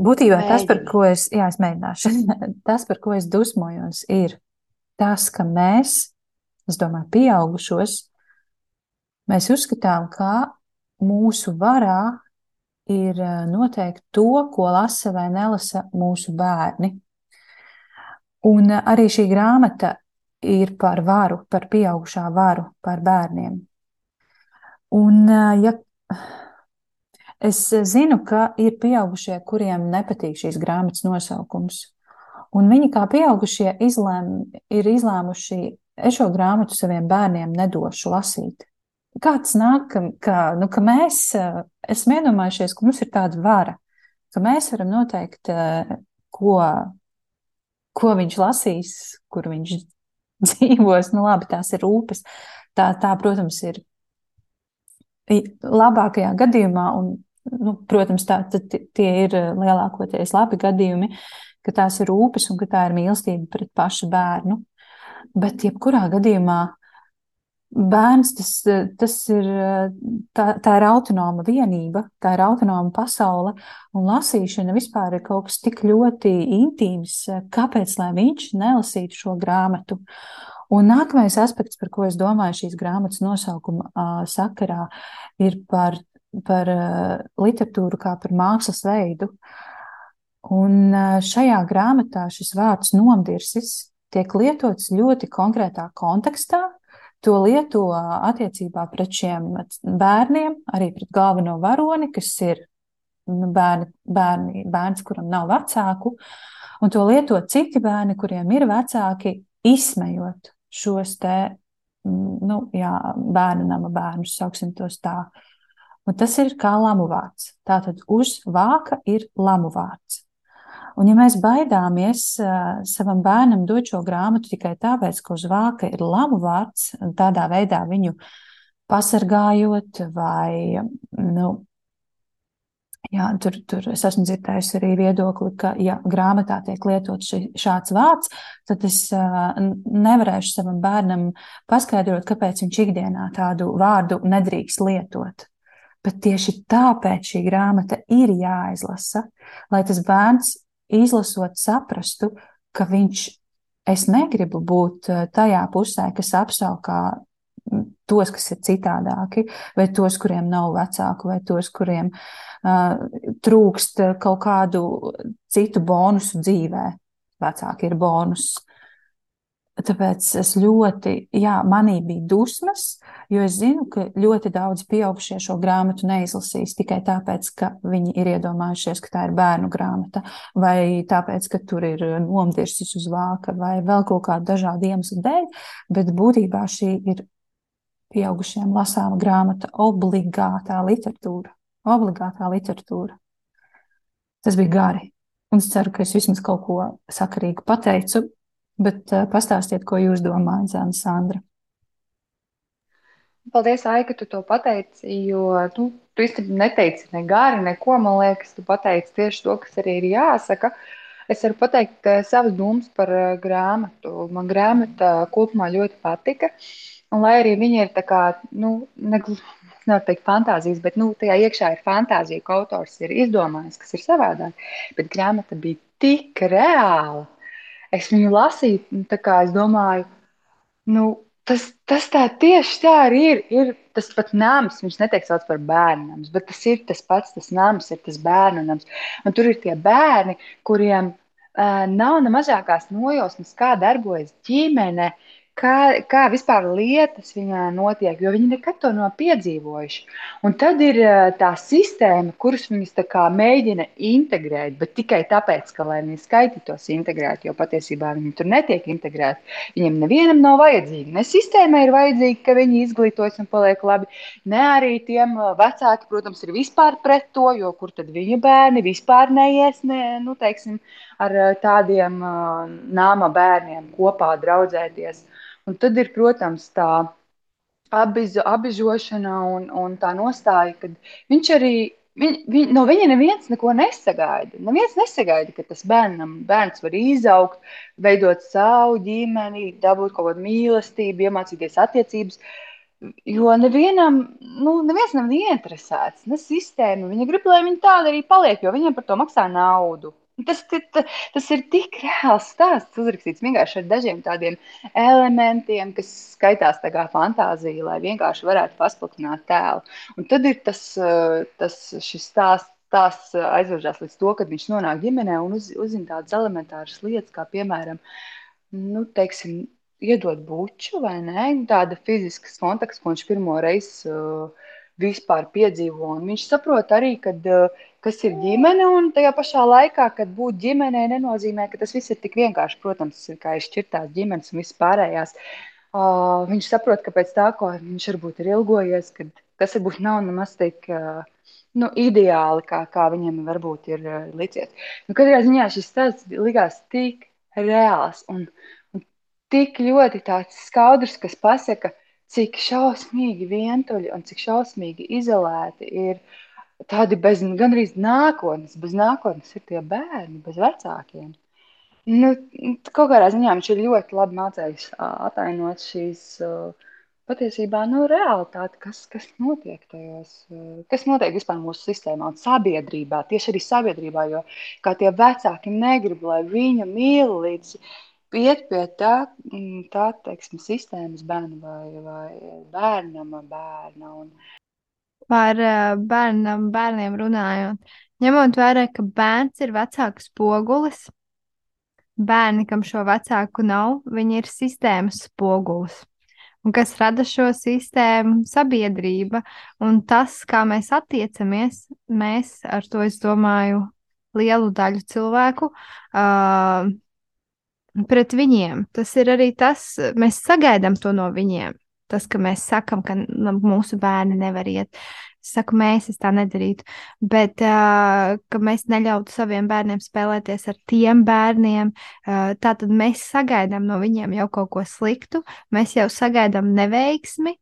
[SPEAKER 1] Būtībā tas, par ko es, jā, es mēģināšu, tas, par ko es dusmojos, ir tas, ka mēs, es domāju, pieaugušos, mēs uzskatām, ka mūsu varā ir eh, noteikt to, ko lasa vai nelasa mūsu bērni. Un eh, arī šī grāmata ir par varu, par pieaugušā varu, par bērniem. Un, eh, ja es zinu, ka ir pieaugušie, kuriem nepatīk šīs grāmatas nosaukums, un viņi kā pieaugušie izlēm, ir izlēmuši, es šo grāmatu saviem bērniem nedošu lasīt. Kā tas nāk, ka, nu, ka mēs eh, esam iedomājušies, ka mums ir tāda vara, ka mēs varam noteikt, eh, ko, ko viņš lasīs, kur viņš dzīvos. Nu, labi, tās ir rūpes. Tā, tā, protams, ir labākajā gadījumā, un, nu, protams, tā, tie ir lielākoties labi gadījumi, ka tās ir rūpes un ka tā ir mīlestība pret pašu bērnu. Bet, jebkurā gadījumā, bērns tas, tas ir, tā, tā ir autonoma vienība, tā ir autonoma pasaule, un lasīšana vispār ir kaut kas tik ļoti intīms, kāpēc lai viņš nelasītu šo grāmatu. Un nākamais aspekts, par ko es domāju šīs grāmatas nosaukuma uh, sakarā, ir par, par uh, literatūru kā par mākslas veidu. Un uh, šajā grāmatā šis vārds nomdirsis tiek lietots ļoti konkrētā kontekstā. To lieto attiecībā pret šiem bērniem, arī pret galveno varoni, kas ir nu, bērni, bērni, bērns, kuram nav vecāku, un to lieto citi bērni, kuriem ir vecāki, izsmejot šos te, nu, jā, bērnu nama bērnus, sauksim tos tā. Un tas ir kā lamu vārds. Tātad uz vāka ir lamu vārds. Un, ja mēs baidāmies savam bērnam dot šo grāmatu tikai tāpēc, ka uz vāka ir lamu vārds, tādā veidā viņu pasargājot, vai, nu, jā, tur, tur es esmu dzirdējusi arī viedokli, ka, ja grāmatā tiek lietots šāds vārds, tad es nevarēšu savam bērnam paskaidrot, kāpēc viņš ikdienā tādu vārdu nedrīkst lietot. Bet tieši tāpēc šī grāmata ir jāizlasa, lai tas bērns izlasot, saprastu, ka viņš, es negribu būt eh, tajā pusē, kas apsaukā tos, kas ir citādāki, vai tos, kuriem nav vecāku, vai tos, kuriem uh, trūkst kaut kādu citu bonusu dzīvē. Vecāki ir bonus. Tāpēc es ļoti, jā, manī bija dusmas, jo es zinu, ka ļoti daudz pieaugušie šo grāmatu neizlasīs tikai tāpēc, ka viņi ir iedomājušies, ka tā ir bērnu grāmata, vai tāpēc, ka tur ir nomdirsis uz vāka, vai vēl kaut kādu dažādu iemeslu dēļ, bet būtībā šī ir pieaugušiem lasāma grāmata, obligātā literatūra. Obligātā literatūra. Tas bija gari. Un es ceru, ka es vismaz kaut ko sakarīgu pateicu. Bet uh, pastāstiet, ko jūs domājat, Zana Sandra.
[SPEAKER 2] Paldies, Aika, ka tu to pateici, jo nu, tu īstenībā neteici ne gari, neko. Man liekas, tu pateici tieši to, kas arī ir jāsaka. Es varu pateikt uh, savas domas par uh, grāmatu. Man grāmata kopumā ļoti patika. Un, lai arī viņa ir tā kā, nu, ne, nevar teikt fantāzijas, bet nu, tajā iekšā ir fantāzija, ka autors ir izdomājis, kas ir savādāk. Bet grāmata bija tik reāla. Es viņu lasīju, kā es domāju, nu, Tas, tas tā tieši tā arī ir. ir tas pat nams, viņš netiek sauc par bērnu bet tas ir tas pats, tas nams ir tas bērnu nams. Un tur ir tie bērni, kuriem uh, nav ne mazākās nojausmas, kā darbojas ģimene, kā, kā vispār lietas viņā notiek, jo viņi nekad to nav piedzīvojuši. Un tad ir tā sistēma, kuras viņas mēģina integrēt, bet tikai tāpēc, ka, lai viņi skaitītos integrēt, jo patiesībā viņi tur netiek integrēti. Viņiem nevienam nav vajadzīgi. Ne sistēmai ir vajadzīgi, ka viņi izglītojas un paliek labi, ne arī tiem vecāki, protams, ir vispār pret to, jo kur tad viņa bērni vispār neies, ne, nu, teiksim, ar tādiem uh, nāma bērniem kopā draudzēties. Un tad ir, protams, tā apbizo, apbižošana un, un tā nostāja, ka viņš arī. Viņ, viņ, no viņa neviens neko nesagaida. Neviens nesagaida, ka tas bērnam, bērns var izaugt, veidot savu ģimeni, dabūt kaut kādu mīlestību, iemācīties attiecības. Jo nevienam, nu, neviens nav ieinteresēts, ne sistēma. Viņa grib, lai viņi tādi arī paliek, jo viņiem par to maksā naudu. Tas, tas, tas ir tik reāls stāsts, uzrakstīts vienkārši ar dažiem tādiem elementiem, kas skaitās tā kā fantāzija, lai vienkārši varētu paspildināt tēlu. Un tad ir tas, eh, tas stāsts. Tās aizvēršas līdz to, kad viņš nonāk ģimenē un uz, uzzina tādas elementāras lietas, kā piemēram, nu, teiksim, iedot buču vai nē, tāda fiziskas kontakts, ko viņš pirmo reizi uh, vispār piedzīvo. Un viņš saprot arī, kad, uh, kas ir ģimene, un tajā pašā laikā, kad būt ģimenē, nenozīmē, ka tas viss ir tik vienkārši. Protams, tas ir kā izšķirtās ģimenes un viss pārējās. Uh, viņš saprot, ka pēc tā, ko viņš varbūt ir ilgojies, kad tas varbūt nav nemaz tik uh, nu, ideāli, kā, kā viņam varbūt ir uh, licies. Nu, katrā ziņā šis stāsts likās tik reāls un, un tik ļoti skaudrs, kas pasaka, cik šausmīgi vientuļi un cik šausmīgi izolēti ir tādi bez gandrīz nākotnes. Bez nākotnes ir tie bērni, bez vecākiem. Nu, kaut kādā ziņā viņš ir ļoti labi mācījis atainot šīs patiesībā nu, realitāti, kas, kas notiek tajos, kas notiek vispār mūsu sistēmā un sabiedrībā. Tieši arī sabiedrībā, jo kā tie vecāki negrib, lai viņu mīl līdz iet pie tā, mm, tā teiksim, sistēmas bērna vai, vai bērnam, bērna. Un...
[SPEAKER 3] Par bērnam, bērniem runājot, ņemot vērā, ka bērns ir vecāks spogulis, bērni, kam šo vecāku nav, viņi ir sistēmas spogulis. Un kas rada šo sistēmu, sabiedrība un tas, kā mēs attiecamies, mēs ar to, es domāju, lielu daļu cilvēku uh, pret viņiem. Tas ir arī tas, mēs sagaidām to no viņiem. Tas, ka mēs sakām, ka nu, mūsu bērni nevar iet. Es saku, mēs tā nedarītu, bet uh, ka mēs neļautu saviem bērniem spēlēties ar tiem bērniem. Uh, tā tad mēs sagaidām no viņiem jau kaut ko sliktu, mēs jau sagaidām neveiksmi,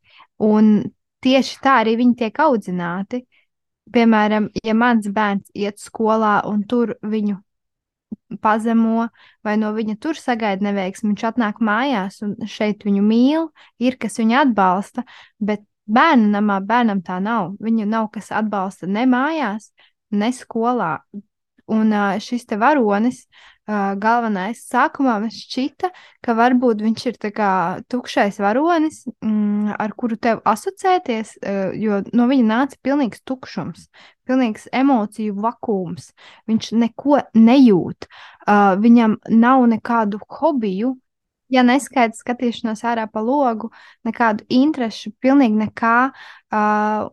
[SPEAKER 3] un tieši tā arī viņi tiek audzināti. Piemēram, ja mans bērns iet skolā un tur viņu pazemo, vai no viņa tur sagaida neveiksmi. Viņš atnāk mājās, un šeit viņu mīl, ir kas viņu atbalsta, bet bērnu namā bērnam tā nav. Viņu nav kas atbalsta ne mājās, ne skolā. Un šis te varonis, galvenais, sākumā man šķita, ka varbūt viņš ir tukšais varonis, mm, ar kuru tev asociēties, jo no viņa nāca pilnīgs tukšums, pilnīgs emociju vakums. Viņš neko nejūt, viņam nav nekādu hobiju. Ja neskaidrs skatīšanās ārā pa logu, nekādu interesu, pilnīgi nekā, uh,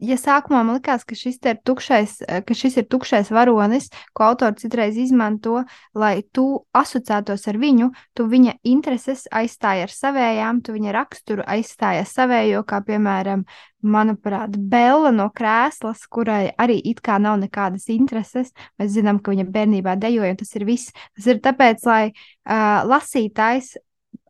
[SPEAKER 3] ja sākumā man likās, ka šis ir tukšais, ka šis ir tukšais varonis, ko autors citreiz izmanto, lai tu asociētos ar viņu, tu viņa intereses aizstāji ar savējām, tu viņa raksturu aizstāji ar savējo, kā piemēram, manuprāt, Bela no krēslas, kurai arī it kā nav nekādas intereses. Mēs zinām, ka viņa bērnībā dejoja, un tas ir viss. Tas ir tāpēc, lai uh, lasītājs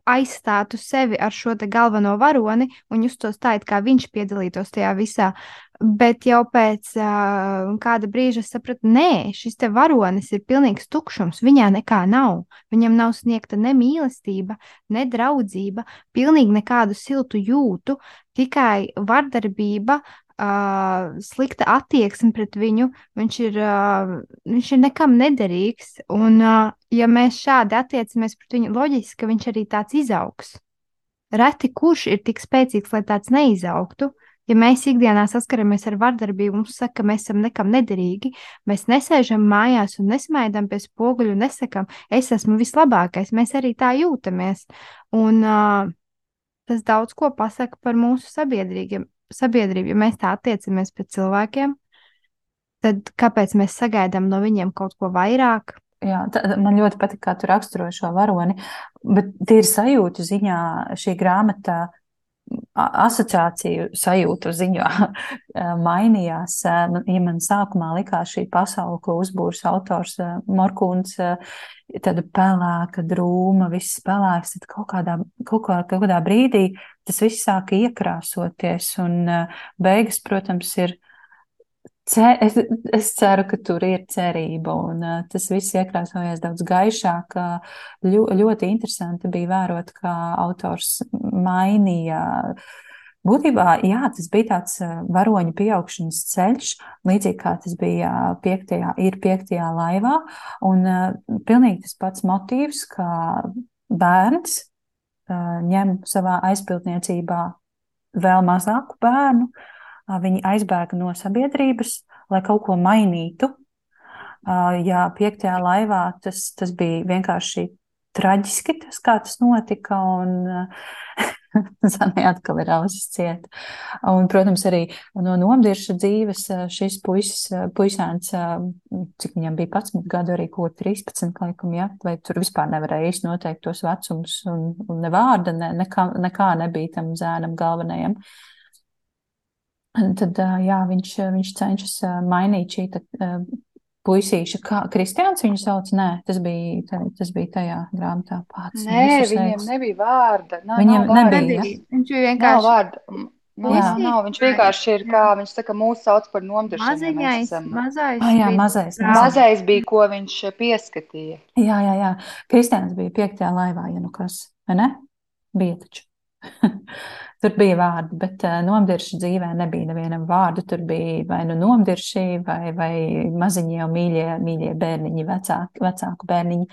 [SPEAKER 3] aizstātu sevi ar šo galveno varoni un justos tā, it kā viņš piedalītos tajā visā. Bet jau pēc uh, kāda brīža sapratu, nē, šis te varonis ir pilnīgs tukšums. Viņā nekā nav. Viņam nav sniegta ne mīlestība, ne draudzība, pilnīgi nekādu siltu jūtu, tikai vardarbība, uh, slikta attieksme pret viņu, viņš ir, uh, viņš ir nekam nederīgs. Un, uh, ja mēs šādi attiecamies pret viņu, loģiski, ka viņš arī tāds izaugs. Reti kurš ir tik spēcīgs, lai tāds neizaugtu. Ja mēs ikdienā saskaramies ar vardarbību, mums saka, ka mēs esam nekam nederīgi, mēs nesēžam mājās un nesmaidām pie spoguļa un nesakām, es esmu vislabākais. Mēs arī tā jūtamies. Un uh, tas daudz ko pasaka par mūsu sabiedrību sabiedrību, ja mēs tā attiecamies pret cilvēkiem, tad kāpēc mēs sagaidām no viņiem kaut ko vairāk?
[SPEAKER 1] Jā, tā, man ļoti patīk, kā tu raksturo šo varoni, bet tīri sajūtu ziņā šī grāmata asociāciju sajūtu ziņā mainījās. Nu, ja man sākumā likās šī pasaule, ko uzbūrs autors Morkuns, tāda pelēka, drūma, viss pelēks, tad kaut kādā, kaut kā, kaut kādā brīdī tas viss sāka iekrāsoties, un beigas, protams, ir Es, es ceru, ka tur ir cerība, un uh, tas viss iekrāsojas daudz gaišāk. Ļo, ļoti interesanti bija vērot, kā autors mainīja. Būtībā, jā, tas bija tāds varoņu pieaugšanas ceļš, līdzīgi kā tas bija piektajā, ir piektajā laivā, un uh, pilnīgi tas pats motīvs, kā bērns uh, ņem savā aizpildniecībā vēl mazāku bērnu, uh, viņi aizbēga no sabiedrības, lai kaut ko mainītu. Jā, piektajā laivā tas, tas bija vienkārši traģiski, tas, kā tas notika, un Zanē atkal ir ausis cieta. Un, protams, arī no nomdirša dzīves šis puisis, puisēns, cik viņam bija 11 gadu, arī ko 13, laikam, ja, vai tur vispār nevarēja īsti noteikt tos vecumus, un, un ne vārda, ne, nekā, nekā nebija tam zēnam galvenajam. Uh, Tad jā, viņš, viņš cenšas mainīt šī puisīša, kā Kristiāns viņu sauc. Nē, tas bija, tas bija tajā grāmatā pats.
[SPEAKER 2] Nē, viņiem veiks. nebija vārda. Nav,
[SPEAKER 1] viņiem
[SPEAKER 2] nav
[SPEAKER 1] nebija. nebija.
[SPEAKER 3] Ja? Viņš bija vienkārši.
[SPEAKER 2] Nav vārda. Nu, jā, nav, viņš vienkārši ir, kā viņš saka, mūsu sauc par nomdiršanu.
[SPEAKER 3] Maziņais, mazais.
[SPEAKER 1] Ah, jā, mazais,
[SPEAKER 2] mazais. Mazais bija, ko viņš pieskatīja.
[SPEAKER 1] Jā, jā, jā. Kristiāns bija piektajā laivā, ja nu kas, vai ne? Bija taču. Tur bija vārdi, bet uh, nomdirša dzīvē nebija nevienam vārdu. Tur bija vai nu nomdirši, vai, vai maziņie jau mīļie, mīļie bērniņi, vecāki, vecāku bērniņi.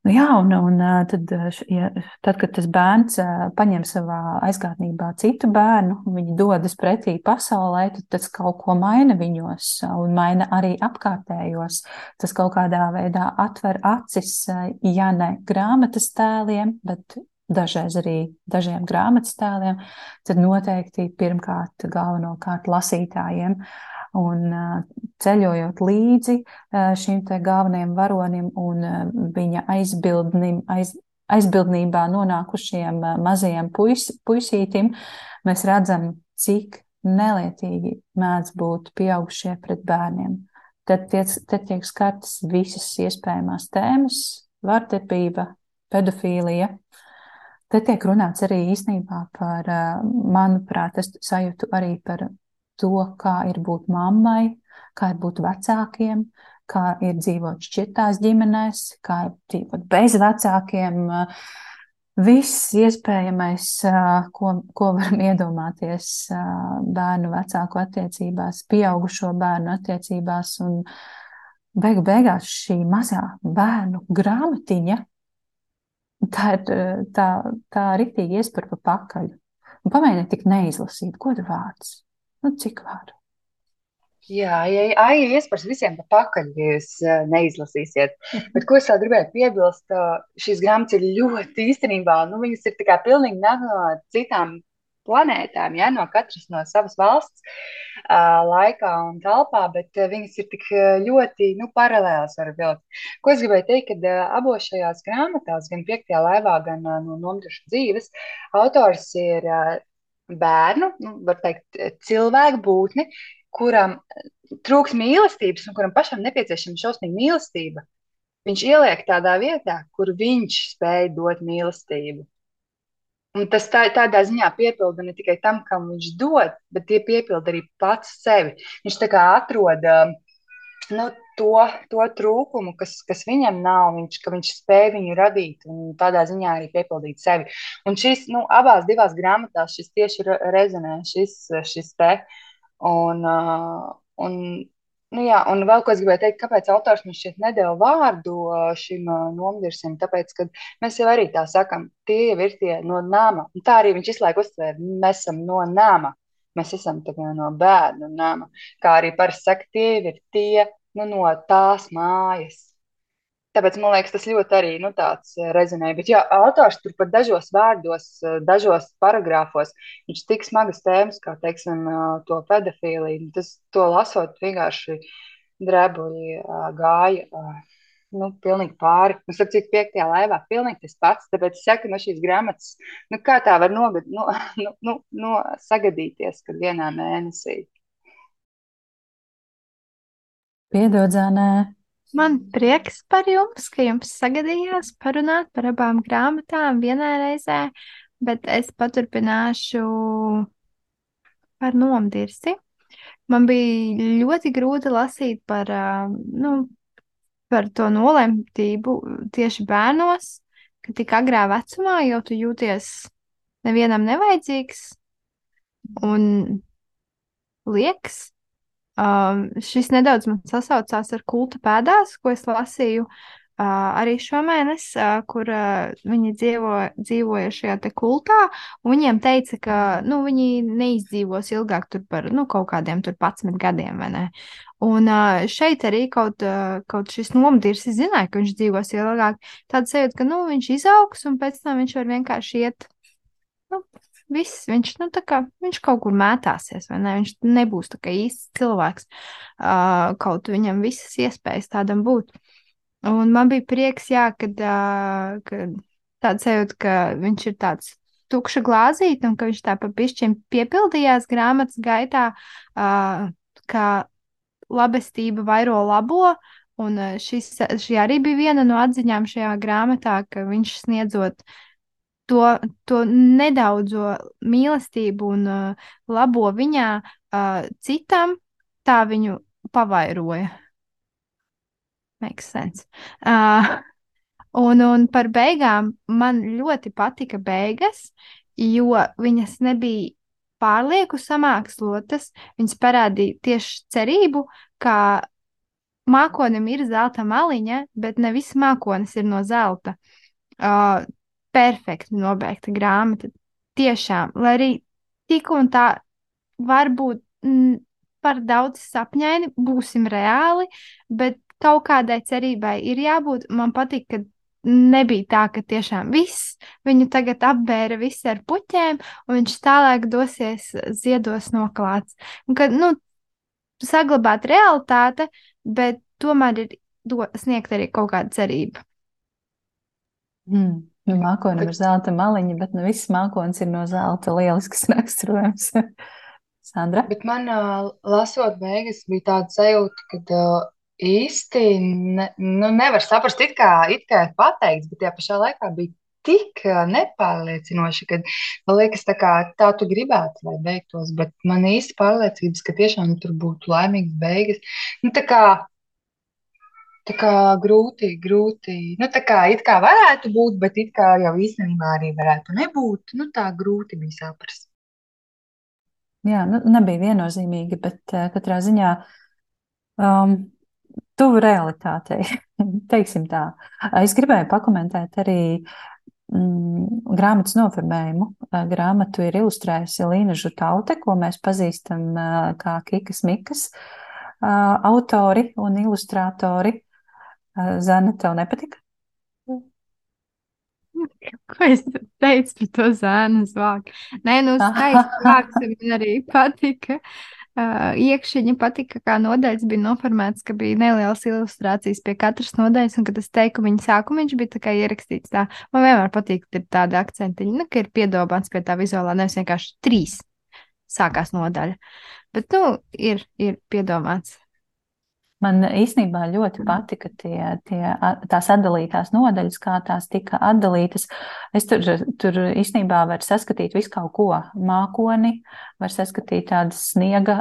[SPEAKER 1] Nu, jā, un, un tad, ja, tad, kad tas bērns paņem savā aizgādnībā citu bērnu, viņi dodas pretī pasaulē, tad tas kaut ko maina viņos un maina arī apkārtējos. Tas kaut kādā veidā atver acis, ja ne grāmatas tēliem, bet dažreiz arī dažiem grāmatas tēliem, tad noteikti pirmkārt galvenokārt lasītājiem. Un ceļojot līdzi šim te galvenajam varonim un viņa aizbildnim, aiz, aizbildnībā nonākušiem mazajiem puis, puisītim, mēs redzam, cik nelietīgi mēdz būt pieaugušie pret bērniem. Tad, tiec, tad tiek skartas visas iespējamās tēmas - vardarbība, pedofīlija, Te tiek runāts arī īstenībā par, eh, manuprāt, es sajūtu arī par to, kā ir būt mammai, kā ir būt vecākiem, kā ir dzīvot šķirtās ģimenēs, kā ir dzīvot bez vecākiem. Viss iespējamais, eh, ko, ko varam iedomāties eh, bērnu vecāku attiecībās, pieaugušo bērnu attiecībās, un beigu beigās šī mazā bērnu grāmatiņa tā ir tā, tā riktīgi iespēja pa pakaļ. Un pamēģiniet tik neizlasīt, ko ir vārds. Nu, cik vārdu?
[SPEAKER 2] Jā, ja ir iespējas visiem pa pakaļ, ja jūs neizlasīsiet. Bet, ko es vēl gribēju piebilst, šīs grāmatas ir ļoti īstenībā, nu, viņas ir tā kā pilnīgi no citām planētām, ja, no katras no savas valsts uh, laikā un telpā, bet viņas ir tik ļoti nu, paralēlas ar vilku. Ko es gribēju teikt, kad uh, abos šajās grāmatās, gan piektajā laivā, gan uh, no nomirušu dzīves, autors ir uh, bērnu, nu, var teikt, cilvēku būtni, kuram trūks mīlestības un kuram pašam nepieciešama šausmīga mīlestība. Viņš ieliek tādā vietā, kur viņš spēj dot mīlestību. Un tas tā, tādā ziņā piepilda ne tikai tam, kam viņš dod, bet tie piepilda arī pats sevi. Viņš tā kā atrod nu, to, to trūkumu, kas, kas viņam nav, viņš, ka viņš spēj viņu radīt un tādā ziņā arī piepildīt sevi. Un šīs, nu, abās divās grāmatās šis tieši rezonē, šis, šis te. Un, un Nu, jā, un vēl ko es gribēju teikt, kāpēc autors mums šeit nedēļa vārdu šim nomirsim, tāpēc, ka mēs jau arī tā sakam, tie jau ir tie no nama, un tā arī viņš izlaiku uztvēr, mēs esam no nama, mēs esam no bērnu nama, kā arī parasti saka, tie ir tie, nu, no tās mājas. Tāpēc man liekas, tas ļoti arī nu, rezonē. Bet, jā, autors tur pat dažos vārdos, dažos paragrāfos, viņš tik smagas tēmas, kā teiksim, to pedofīliju. Tas, to lasot, vienkārši drebuļi gāja. Nu, pilnīgi pāri. Un, starp citu, piektajā laivā pilnīgi tas pats. Tāpēc es saku, no šīs grāmatas, nu, kā tā var nogad, nu, nu, nu, nu, sagadīties, kad vienā mēnesī.
[SPEAKER 1] Piedod, Zānē,
[SPEAKER 3] Man prieks par jums, ka jums sagadījās parunāt par abām grāmatām vienā reizē, bet es paturpināšu par nomdirsi. Man bija ļoti grūti lasīt par, nu, par to nolemtību tieši bērnos, ka tik agrā vecumā jau tu jūties nevienam nevajadzīgs un liekas, Um, šis nedaudz man sasaucās ar kulta pēdās, ko es lasīju uh, arī šomēnes, uh, kur uh, viņi dzīvo, dzīvoja šajā te kultā, un viņiem teica, ka, nu, viņi neizdzīvos ilgāk tur par, nu, kaut kādiem tur 11 gadiem, vai ne? Un uh, šeit arī kaut, uh, kaut šis nomdirs zināja, ka viņš dzīvos ilgāk. Tāds sajūta, ka, nu, viņš izaugs, un pēc tam viņš var vienkārši iet, nu, viss, viņš, nu, kā, viņš kaut kur mētāsies, vai ne? Viņš nebūs tā kā īsts cilvēks. Uh, kaut viņam visas iespējas tādam būt. Un man bija prieks, jā, kad, uh, kad tāds sajūta, ka viņš ir tāds tukša glāzīte un ka viņš tā pa pišķiem piepildījās grāmatas gaitā, uh, ka labestība vairo labo, un šis, šī arī bija viena no atziņām šajā grāmatā, ka viņš sniedzot uh, to, to nedaudzo mīlestību un uh, labo viņā uh, citam, tā viņu pavairoja. Makes sense. Uh, un, un par beigām man ļoti patika beigas, jo viņas nebija pārlieku samākslotas. Viņas parādīja tieši cerību, ka mākonim ir zelta maliņa, bet ne viss mākonis ir no zelta. Uh, perfekti nobeigta grāmata. Tiešām, lai arī tik un tā varbūt m, par daudz sapņaini, būsim reāli, bet kaut kādai cerībai ir jābūt. Man patīk, ka nebija tā, ka tiešām viss viņu tagad apbēra viss ar puķēm, un viņš tālāk dosies ziedos noklāts. Un, ka, nu, saglabāt realitāte, bet tomēr ir do, sniegt arī kaut kāda cerība.
[SPEAKER 1] Mm. Nu, mākonim ir zelta maliņa, bet ne viss mākonis ir no zelta. Lielisks raksturojums. Sandra?
[SPEAKER 2] Bet man, lasot beigas, bija tāda sajūta, ka īsti ne, nu, nevar saprast, it kā, it kā ir pateikts, bet tajā pašā laikā bija tik nepārliecinoši, ka man liekas, tā, kā, tā tu gribētu, lai beigtos, bet man īsti pārliecības, ka tiešām tur būtu laimīgas beigas. Nu, tā kā Tā kā grūti, grūti. Nu, tā kā it kā varētu būt, bet it kā jau īstenībā arī varētu nebūt. Nu, tā grūti bija saprast.
[SPEAKER 1] Jā, nu, nebija viennozīmīgi, bet uh, katrā ziņā um, tuvu realitātei. Teiksim tā. Es gribēju pakomentēt arī mm, grāmatas nofirmējumu. Uh, grāmatu ir ilustrējusi Līna Žutaute, ko mēs pazīstam uh, kā Kikas Mikas uh, autori un ilustrātori. Zana, tev nepatika?
[SPEAKER 3] Ko es teicu par to zēnu zvāku? Nē, nu skaisti vārds man arī patika. Uh, iekšķiņa patika, kā nodaļas bija noformētas, ka bija nelielas ilustrācijas pie katras nodaļas, un ka tas teikumiņa sākumiņš bija tā kā ierakstīts tā. Man vienmēr patīk, ka ir tādi akcentiņi, nu, ka ir piedomāts pie tā vizuālā, nevis vienkārši trīs sākās nodaļa. Bet, nu, ir, ir piedomāts.
[SPEAKER 1] Man īstenībā ļoti patika tie, tie, tās atdalītās nodaļas, kā tās tika atdalītas. Es tur, tur īstenībā varu saskatīt visu kaut ko. Mākoni, var saskatīt tādas sniega,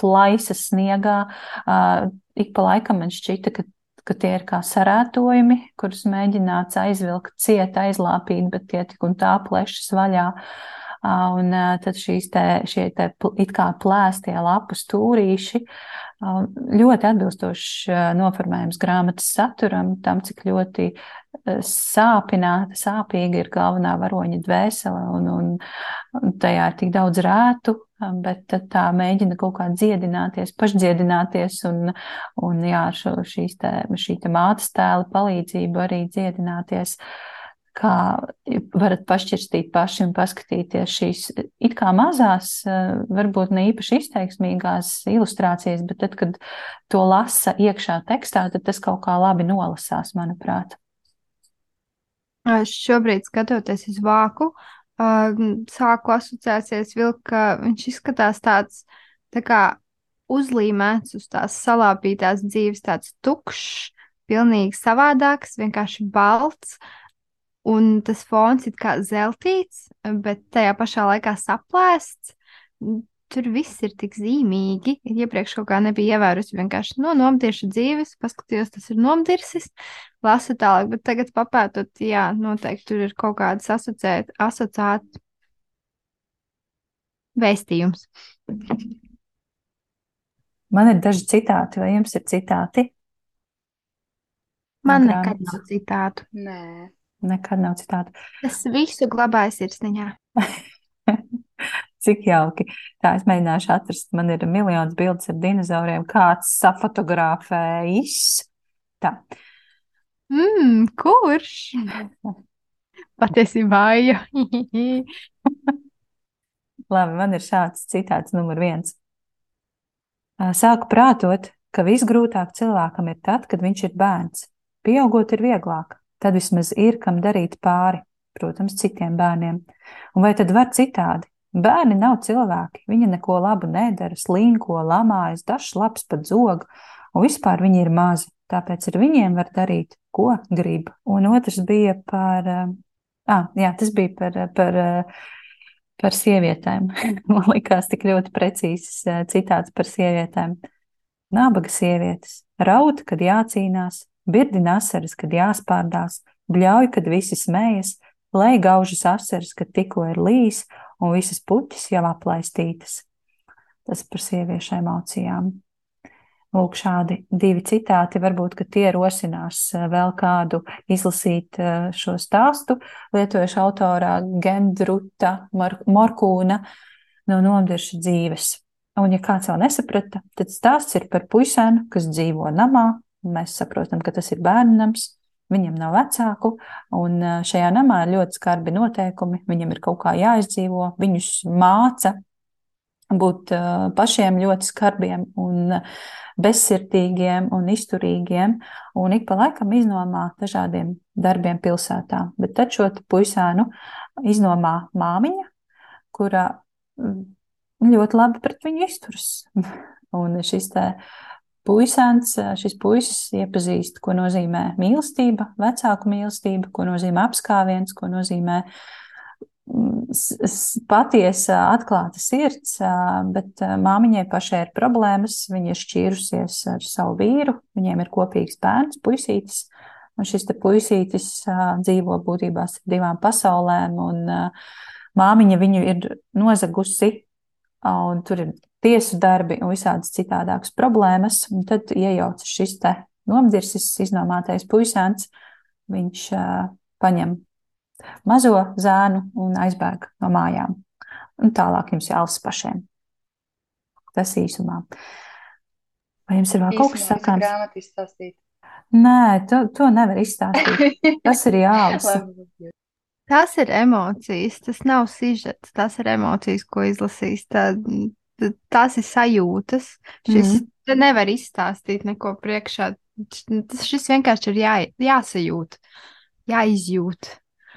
[SPEAKER 1] plaisas sniegā. Ik pa laikam man šķita, ka ka tie ir kā sarētojumi, kurus mēģināts aizvilkt ciet, aizlāpīt, bet tie tik un tā plešas vaļā. Un tad šīs te, šie te it kā plēstie lapu stūrīši ļoti atbilstošs noformējums grāmatas saturam, tam, cik ļoti sāpināta, sāpīga ir galvenā varoņa dvēsele, un, un, tajā ir tik daudz rētu, bet tā mēģina kaut kā dziedināties, pašdziedināties, un, un jā, šo, šīs te, šī te mātes tēla palīdzību arī dziedināties. Uh, kā varat pašķirstīt paši un paskatīties šīs it kā mazās, eh, varbūt ne īpaši izteiksmīgās ilustrācijas, bet tad, kad to lasa iekšā tekstā, tad tas kaut kā labi nolasās, manuprāt.
[SPEAKER 3] Šobrīd, skatoties uz vāku, sāku asociācijas vilkt, ka viņš izskatās tāds tā kā uzlīmēts uz tās salāpītās dzīves, tāds tukšs, pilnīgi savādāks, vienkārši balts. Uh, un tas fons ir kā zeltīts, bet tajā pašā laikā saplēsts. Tur viss ir tik zīmīgi. Iepriekš kaut kā nebija ievērusi vienkārši no nomdirša dzīves, paskatījos, tas ir nomdirsis, lasu tālāk, bet tagad papētot, jā, noteikti tur ir kaut kādas asociēt, asociēt vēstījums.
[SPEAKER 1] Man ir daži citāti, vai jums ir citāti?
[SPEAKER 3] Man nekad nav citātu.
[SPEAKER 2] Nē.
[SPEAKER 1] Nekad nav citādi.
[SPEAKER 3] Es visu glabāju sirsniņā.
[SPEAKER 1] Cik jauki. Tā es mēģināšu atrast. Man ir miljons bildes ar dinozauriem. Kāds safotografējis. Tā.
[SPEAKER 3] Mm, kurš? Patiesībā, jā.
[SPEAKER 1] Labi, man ir šāds citāts numur viens. Sāku prātot, ka visgrūtāk cilvēkam ir tad, kad viņš ir bērns. Pieaugot ir vieglāk tad vismaz ir kam darīt pāri, protams, citiem bērniem. Un vai tad var citādi? Bērni nav cilvēki, viņi neko labu nedara, slinko, lamājas, dažs labs pat zog, un vispār viņi ir mazi, tāpēc ar viņiem var darīt, ko grib. Un otrs bija par, ah, jā, tas bija par, par, par sievietēm. Man likās tik ļoti precīzs citāts par sievietēm. Nabaga sievietes raud, kad jācīnās, birdina asaras, kad jāspārdās, bļauj, kad visi smējas, lai gaužas asaras, kad tikko ir līs, un visas puķis jau aplaistītas. Tas par sieviešu emocijām. Lūk, šādi divi citāti. Varbūt, ka tie rosinās eh, vēl kādu izlasīt eh, šo stāstu. Lietojuši autorā Gendruta Morkūna no nomdirša dzīves. Un, ja kāds vēl nesaprata, tad stāsts ir par puisēnu, kas dzīvo namā, Mēs saprotam, ka tas ir bērnams, viņam nav vecāku, un šajā namā ir ļoti skarbi noteikumi. Viņam ir kaut kā jāizdzīvo, viņus māca būt pašiem ļoti skarbiem un bezsirdīgiem un izturīgiem, un ik pa laikam iznomā dažādiem darbiem pilsētā. Bet tad šo puisēnu iznomā māmiņa, kura ļoti labi pret viņu izturas. Un šis te puisēns, šis puisis iepazīst, ko nozīmē mīlestība, vecāku mīlestība, ko nozīmē apskāviens, ko nozīmē mm, patiesa, atklāta sirds, bet māmiņai pašai ir problēmas. Viņa ir šķīrusies ar savu vīru, viņiem ir kopīgs bērns, puisītis. Un šis te puisītis dzīvo būtībā ar divām pasaulēm, un māmiņa viņu ir nozagusi, un tur ir tiesu darbi un visādas citādākas problēmas. Un tad iejaucas šis te nomdirsis, iznomātais puisēns. Viņš uh, paņem mazo zēnu un aizbēg no mājām. Un tālāk jums jālas pašiem. Tas īsumā. Vai jums ir vēl kaut kas sakāms? Nē, to, to nevar izstāstīt. Tas ir jālasa.
[SPEAKER 3] Tas ir emocijas, tas nav sižets, tas ir emocijas, ko izlasīs. Tā, tās ir sajūtas. Šis mm. -hmm. nevar izstāstīt neko priekšā. Šis vienkārši ir jā, jāsajūt, jāizjūt.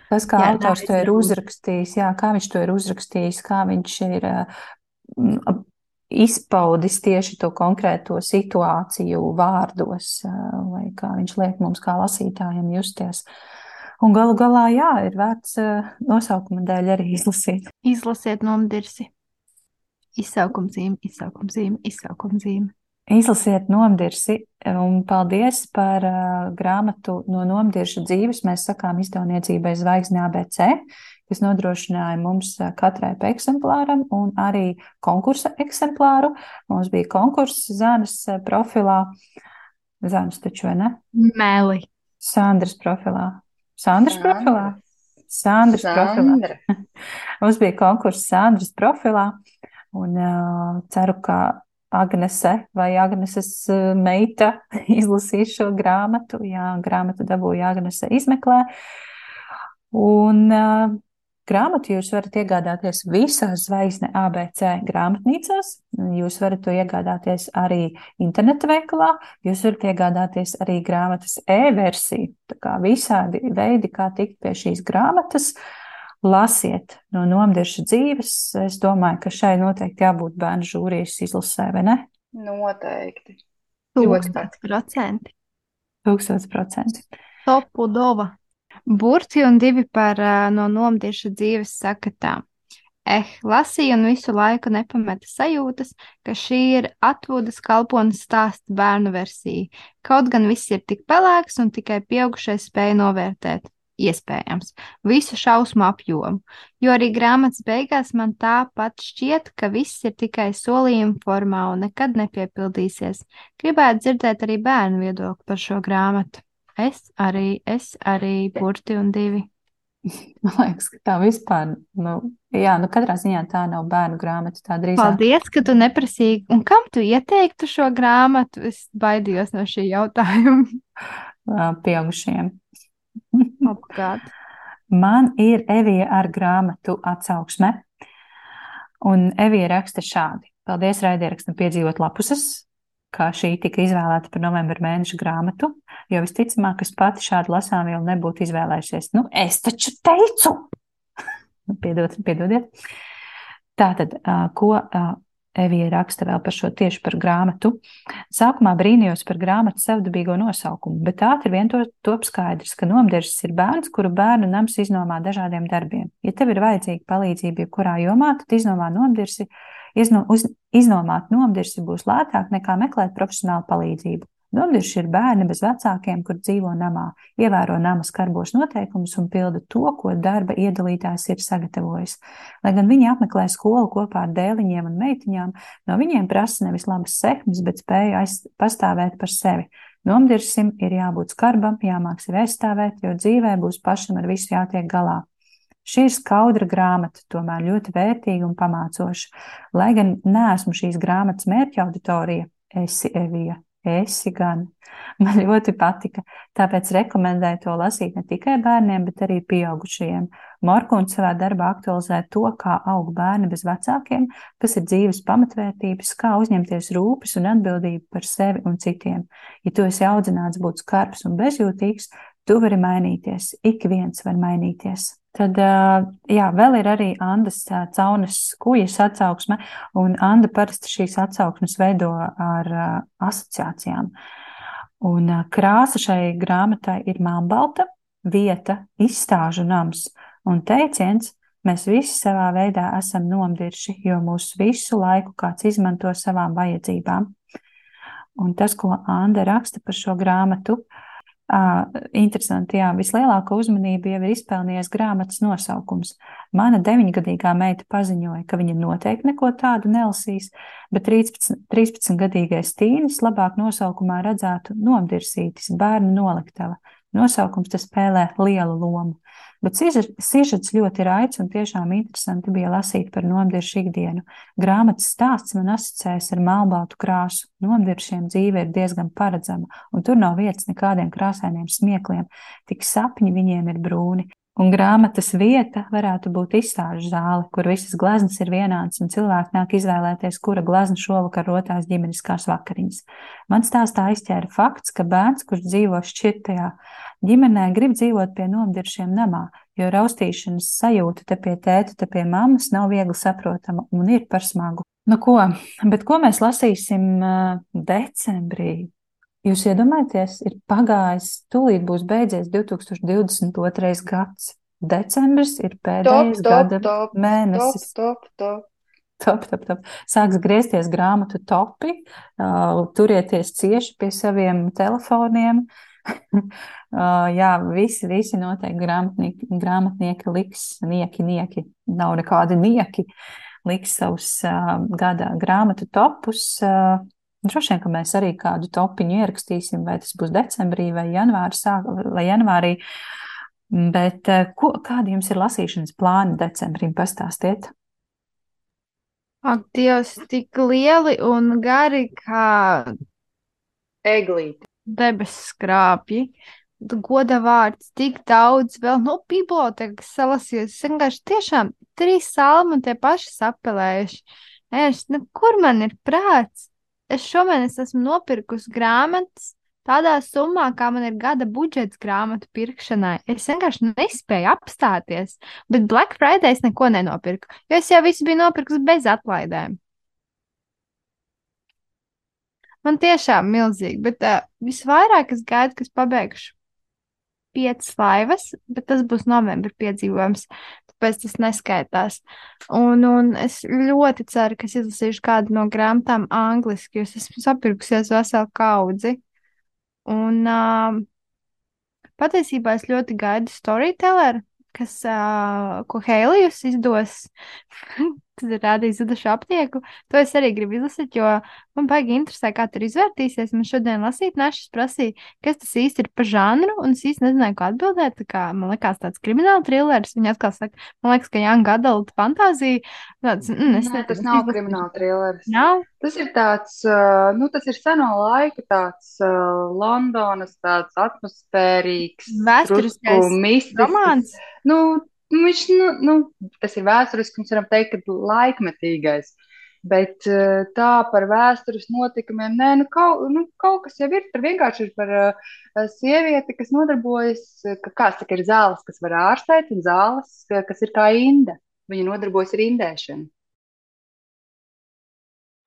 [SPEAKER 1] Tas, kā jā, autors to ir uzrakstījis, jā, kā viņš to ir uzrakstījis, kā viņš ir uh, izpaudis tieši to konkrēto situāciju vārdos, uh, vai kā viņš liek mums kā lasītājiem justies. Un galu galā, jā, ir vērts uh, nosaukuma dēļ arī izlasīt.
[SPEAKER 3] Izlasiet nomdirsi. Izsaukuma zīme, izsaukuma zīme, izsaukuma zīme.
[SPEAKER 1] Izlasiet nomdirsi un paldies par uh, grāmatu no nomdirša dzīves. Mēs sakām izdevniecībai Zvaigzne ABC, kas nodrošināja mums katrai pa eksemplāram un arī konkursa eksemplāru. Mums bija konkurss Zānas profilā. Zānas taču, vai ne?
[SPEAKER 3] Mēli.
[SPEAKER 1] Sandras profilā. Sandras Sandra. profilā. Sandras Sandra. profilā. Mums bija konkurss Sandras profilā, un uh, ceru, ka Agnese vai Agneses meita izlasīs šo grāmatu. Jā, grāmatu dabūja Agnese izmeklē. Un uh, Grāmatu jūs varat iegādāties visās zvaigzne ABC grāmatnīcās. Jūs varat to iegādāties arī interneta veikalā. Jūs varat iegādāties arī grāmatas e-versiju. Tā kā visādi veidi, kā tikt pie šīs grāmatas. Lasiet no nomdirša dzīves. Es domāju, ka šai noteikti jābūt bērnu žūrijas izlasē, vai ne?
[SPEAKER 2] Noteikti.
[SPEAKER 3] Tūkstots procenti.
[SPEAKER 1] Tūkstots procenti.
[SPEAKER 3] Topu dova. Burti un divi par no nomdieša dzīves saka tā. Eh, lasīju un visu laiku nepameta sajūtas, ka šī ir atpūtas kalponas stāsta bērnu versija. Kaut gan viss ir tik pelēks un tikai pieaugušais spēja novērtēt. Iespējams, visu šausmu apjomu, jo arī grāmatas beigās man tāpat šķiet, ka viss ir tikai solījuma formā un nekad nepiepildīsies. Gribētu dzirdēt arī bērnu viedokli par šo grāmatu. Es arī, es arī, burti un divi.
[SPEAKER 1] Man liekas, ka tā vispār, nu, jā, nu katrā ziņā tā nav bērnu grāmata. Tā drīzāk.
[SPEAKER 3] Paldies, ka tu neprasīji, un kam tu ieteiktu šo grāmatu? Es baidījos no šī jautājuma.
[SPEAKER 1] Pieaugušiem.
[SPEAKER 3] Apkārt.
[SPEAKER 1] Man ir Evija ar grāmatu atsauksme, un Evija raksta šādi. Paldies raidierakstam piedzīvot lapuses, kā šī tika izvēlēta par novembra mēneša grāmatu, jo visticamāk, es pati šādu lasāmvielu nebūtu izvēlējusies. Nu, es taču teicu! Piedod, piedodiet. Tātad, ko Evija raksta vēl par šo tieši par grāmatu. Sākumā brīnījos par grāmatas savdabīgo nosaukumu, bet ātri vien to top skaidrs, ka nomdiržs ir bērns, kuru bērnu nams iznomā dažādiem darbiem. Ja tev ir vajadzīga palīdzība jebkurā jomā, tad iznomā nomdirsi Izno, uz, iznomāt nomdirsi būs lētāk nekā meklēt profesionālu palīdzību. Nomdirši ir bērni bez vecākiem, kur dzīvo namā, ievēro nama skarbos noteikumus un pilda to, ko darba iedalītājs ir sagatavojis. Lai gan viņi apmeklē skolu kopā ar dēliņiem un meitiņām, no viņiem prasa nevis labas sekmes, bet spēju aiz, pastāvēt par sevi. Nomdirsim ir jābūt skarbam, jāmāk sevi aizstāvēt, jo dzīvē būs pašam ar visu jātiek galā. Šī ir skaudra grāmata, tomēr ļoti vērtīga un pamācoša. Lai gan neesmu šīs grāmatas mērķa auditorija, esi Evija. Esi gan. Man ļoti patika, tāpēc rekomendēju to lasīt ne tikai bērniem, bet arī pieaugušajiem. Morkuns savā darbā aktualizē to, kā aug bērni bez vecākiem, kas ir dzīves pamatvērtības, kā uzņemties rūpes un atbildību par sevi un citiem. Ja tu esi audzināts būt skarbs un bezjūtīgs, tu vari mainīties, ik viens var mainīties. Tad, jā, vēl ir arī Andas caunas kujas atsauksme, un Anda parasti šīs atsauksmes veido ar asociācijām. Un krāsa šai grāmatai ir melnbalta, vieta, izstāžu nams un teiciens, mēs visi savā veidā esam nomdirši, jo mūsu visu laiku kāds izmanto savām vajadzībām. Un tas, ko Anda raksta par šo grāmatu, Uh, interesanti, jā, vislielāko uzmanību jau ir izpelnījis grāmatas nosaukums. Mana deviņgadīgā meita paziņoja, ka viņa noteikti neko tādu nelasīs, bet 13, 13-gadīgais tīnis labāk nosaukumā redzētu nomdirsītis bērnu noliktava. Nosaukums te spēlē lielu lomu. Bet sižets ļoti raids un tiešām interesanti bija lasīt par nomdiršu ikdienu. Grāmatas stāsts man asociējas ar melnbaltu krāsu. Nomdiršiem dzīve ir diezgan paredzama, un tur nav vietas nekādiem krāsainiem smiekliem, tik sapņi viņiem ir brūni. Un grāmatas vieta varētu būt izstāžu zāle, kur visas gleznas ir vienādas, un cilvēki nāk izvēlēties, kura glezna šovakar rotās ģimeniskās vakariņas. Man stāstā aizķēra fakts, ka bērns, kurš dzīvo šķirtajā ģimenē, grib dzīvot pie nomdiršiem namā, jo raustīšanas sajūta te pie tēta, te pie mammas nav viegli saprotama un ir par smagu. Nu ko, bet ko mēs lasīsim decembrī? Jūs iedomājaties, ir pagājis, tūlīt būs beidzies 2022. gads. Decembris ir pēdējais top, gada top, mēnesis.
[SPEAKER 2] Top, top, top.
[SPEAKER 1] Top, top, top. Sāks griezties grāmatu topi, uh, turieties cieši pie saviem telefoniem. uh, jā, visi, visi noteikti grāmatnieki, grāmatnieki liks, nieki, nieki, nav nekādi nieki, liks savus uh, gada grāmatu topus. Uh, Droši vien, ka mēs arī kādu topiņu ierakstīsim, vai tas būs decembrī vai janvāri, sāk, vai janvārī. Bet eh, ko, kādi jums ir lasīšanas plāni decembrim? Pastāstiet!
[SPEAKER 3] Ak, Dievs, tik lieli un gari kā
[SPEAKER 2] eglīti.
[SPEAKER 3] Debesu skrāpji. Goda vārds, tik daudz, vēl no bibliotekas salasījis. Es vienkārši tiešām trīs salmu tie paši sapelējuši. Es, nu, kur man ir prāts? Es šomēnes esmu nopirkusi grāmatas tādā summā, kā man ir gada budžets grāmatu pirkšanai. Es vienkārši nespēju apstāties, bet Black Friday es neko nenopirku, jo es jau visu biju nopirkusi bez atlaidēm. Man tiešām milzīgi, bet uh, visvairāk es gaidu, kas pabeigšu piecas laivas, bet tas būs novembra piedzīvojums, tāpēc tas neskaitās. Un, un es ļoti ceru, ka es izlasīšu kādu no grāmatām angliski, jo es esmu sapirkusies veselu kaudzi. Un uh, patiesībā es ļoti gaidu storytelleru, kas, uh, ko Heilijus izdos tas ir rādījis zudušu aptieku. To es arī gribu izlasīt, jo man baigi interesē, kā tur izvērtīsies. Man šodien lasīt nešas prasīja, kas tas īsti ir pa žanru, un es īsti nezināju, ko atbildēt. Kā, man liekas, tāds krimināla trilleris. Viņa atkal saka, man liekas, ka Jānis Gadalta fantāzija. Tāds, mm,
[SPEAKER 2] es Nē, tas nav krimināla trilleris.
[SPEAKER 3] Nav?
[SPEAKER 2] Tas ir tāds, nu, tas ir seno laika, tāds uh, Londonas, tāds atmosfērīgs,
[SPEAKER 3] vēsturiskais romāns.
[SPEAKER 2] Nu, Nu, viņš, nu, nu, tas ir vēsturisks, mēs varam teikt, ka laikmetīgais. Bet eh, tā par vēstures notikumiem, nē, nu, kaut, nu, kaut kas jau ir. Tur vienkārši ir par uh, sievieti, kas nodarbojas, ka kāds saka, ir zāles, kas var ārstēt, un zāles, kas ir kā inda. Viņa nodarbojas ar indēšanu.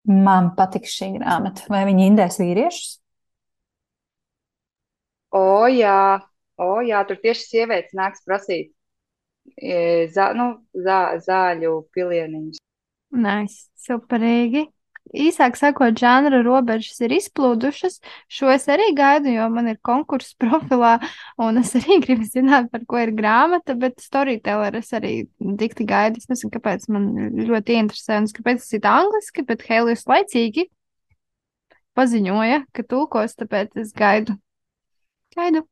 [SPEAKER 1] Man patīk šī grāmata. Vai viņa indēs vīriešus?
[SPEAKER 2] O, jā, o, jā, tur tieši sievietes nāks prasīt zā, nu, zā, zāļu pilieniņus.
[SPEAKER 3] Nice, superīgi. Īsāk sakot, žanra robežas ir izplūdušas. Šo es arī gaidu, jo man ir konkurss profilā, un es arī gribu zināt, par ko ir grāmata, bet storyteller es arī dikti gaidu. Es nezinu, kāpēc man ļoti interesē, un kāpēc tas ir angliski, bet Hēlijus laicīgi paziņoja, ka tulkos, tāpēc es gaidu. Gaidu.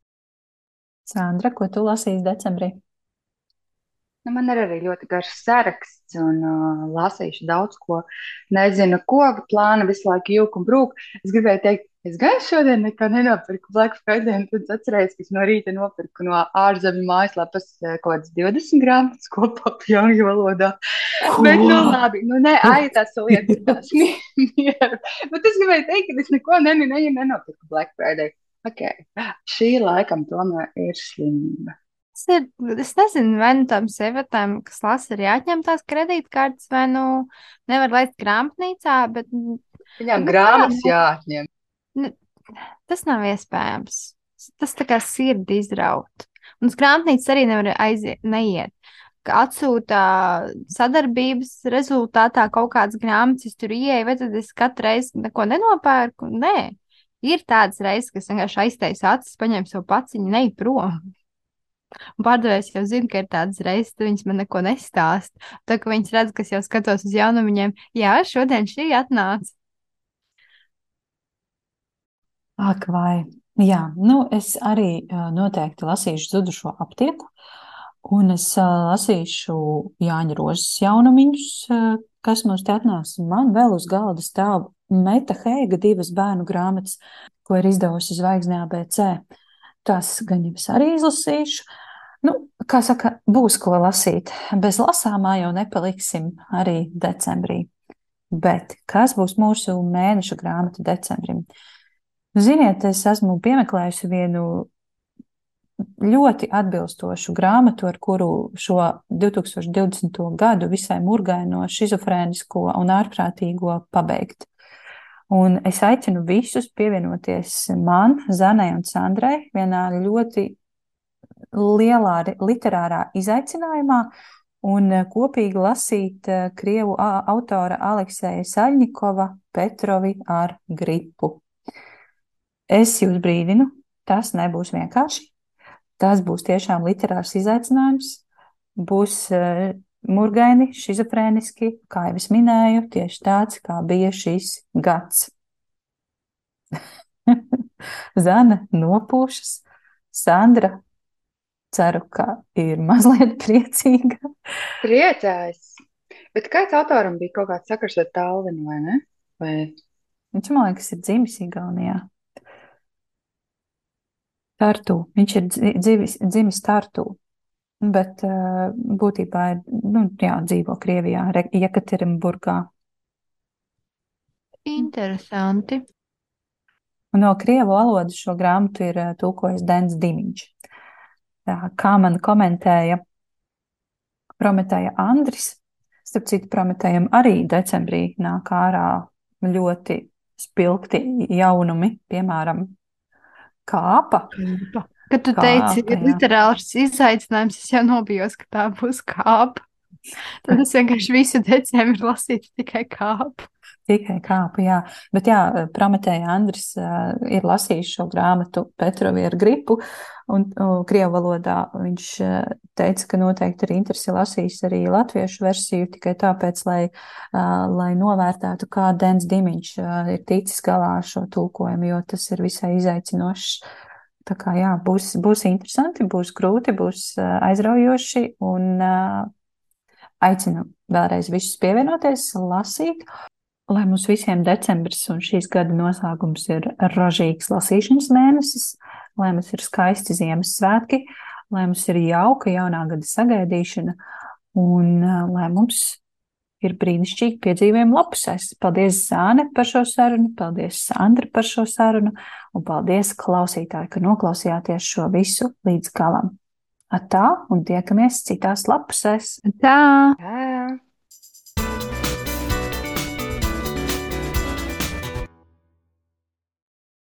[SPEAKER 1] Sandra, ko tu lasīsi decembrī?
[SPEAKER 2] Nu, man ir arī ļoti garš saraksts, un uh, lasīšu daudz ko. Nezinu, ko plāna visu laiku jūka un brūk. Es gribēju teikt, es gan šodien nekā nenopirku Black Friday, un tad atcerējos, ka es no rīta nopirku no ārzemju mājaslapas uh, kaut kādas 20 grāmatas kopā pjāņu valodā. Oh. Bet, nu, labi, nu, nē, ai, tas lietas tās mieru. Bet es gribēju teikt, ka es neko neminu, nenopirku Black Friday. Ok, šī laikam tomēr ir slimība.
[SPEAKER 3] Tas ir, es nezinu, vai nu tam sievietēm, kas lasa, ir jāatņem tās kredītkartes, vai nu nevar laist grāmatnīcā, bet.
[SPEAKER 2] Viņām nu, grāmatas jāatņem.
[SPEAKER 3] Nu, tas nav iespējams. Tas tā kā sirdi izraut. Un uz grāmatnīcas arī nevar aiziet, neiet. Atsūta sadarbības rezultātā kaut kādas grāmatas, es tur ieeju, vai tad es katru reizi neko nenopērku? Nē. Ir tādas reizes, kas vienkārši aiztaisa acis, paņem savu paciņu, nei prom. Pārdevējs jau zina, ka ir tādas reizes, kad viņas man neko nestāst. Tā kā viņas redz, ka es jau skatos uz jaunumiem, jā, šodien šī atnāca.
[SPEAKER 1] Ak, vai. Jā, nu es arī noteikti lasīšu zudušo aptieku, un es lasīšu Jāņa Rozes jaunumiņus, kas mums te atnāks. Man vēl uz galda stāv Meta Heiga divas bērnu grāmatas, ko ir izdevusi Zvaigznē ABC. Tas gan jau es arī izlasīšu. Nu, kā saka, būs ko lasīt. Bez lasāmā jau nepaliksim arī decembrī. Bet kas būs mūsu mēneša grāmata decembrim? Ziniet, es esmu piemeklējusi vienu ļoti atbilstošu grāmatu, ar kuru šo 2020. gadu visai murgaino, šizofrēnisko un ārprātīgo pabeigt. Un es aicinu visus pievienoties man, Zanai un Sandrai vienā ļoti lielā literārā izaicinājumā un kopīgi lasīt krievu autora Alekseja Saļņikova Petrovi ar gripu. Es jūs brīdinu, tas nebūs vienkārši. Tas būs tiešām literārs izaicinājums. Būs uh, murgaini, šizofrēniski, kā jau es minēju, tieši tāds, kā bija šis gads. Zana nopūšas, Sandra ceru, ka ir mazliet priecīga.
[SPEAKER 2] Priecājos. Bet kāds autoram bija kaut kāds sakars ar Talvinu, vai ne? Vai...
[SPEAKER 1] Viņš, man liekas, ir dzimis Igaunijā. Tartu. Viņš ir dzimis Tartu. Bet uh, būtībā ir, nu, jā, dzīvo Krievijā, Jekaterinburgā.
[SPEAKER 3] Interesanti.
[SPEAKER 1] Un no krievu valodas šo grāmatu ir uh, tulkojis Dens Dimiņš. Kā man komentēja Prometēja Andris, starp citu, Prometējam arī decembrī nāk ārā ļoti spilgti jaunumi, piemēram, kāpa.
[SPEAKER 3] Kad tu kāpa, teici, ir literāls izaicinājums, es jau nobijos, ka tā būs kāpa. Tad es vienkārši visu decembri lasīju tikai kāpu.
[SPEAKER 1] Tikai kāpu, jā. Bet jā, Prometēja Andris uh, ir lasījis šo grāmatu Petrovi ar gripu, un uh, Krievu valodā viņš uh, teica, ka noteikti ir interesi lasījis arī latviešu versiju, tikai tāpēc, lai, uh, lai novērtētu, kā Dens Dimiņš uh, ir ticis galā ar šo tulkojumu, jo tas ir visai izaicinošs. Tā kā jā, būs, būs interesanti, būs grūti, būs uh, aizraujoši, un uh, aicinu vēlreiz visus pievienoties, lasīt. Lai mums visiem decembris un šīs gada noslēgums ir ražīgs lasīšanas mēnesis, lai mums ir skaisti Ziemassvētki, lai mums ir jauka jaunā gada sagaidīšana un lai mums ir brīnišķīgi piedzīvojumi lapusēs. Paldies, Zāne, par šo sarunu, paldies, Sandra, par šo sarunu, un paldies, klausītāji, ka noklausījāties šo visu līdz galam. Atā, un tiekamies citās lapusēs.
[SPEAKER 3] Tā!
[SPEAKER 2] Jā.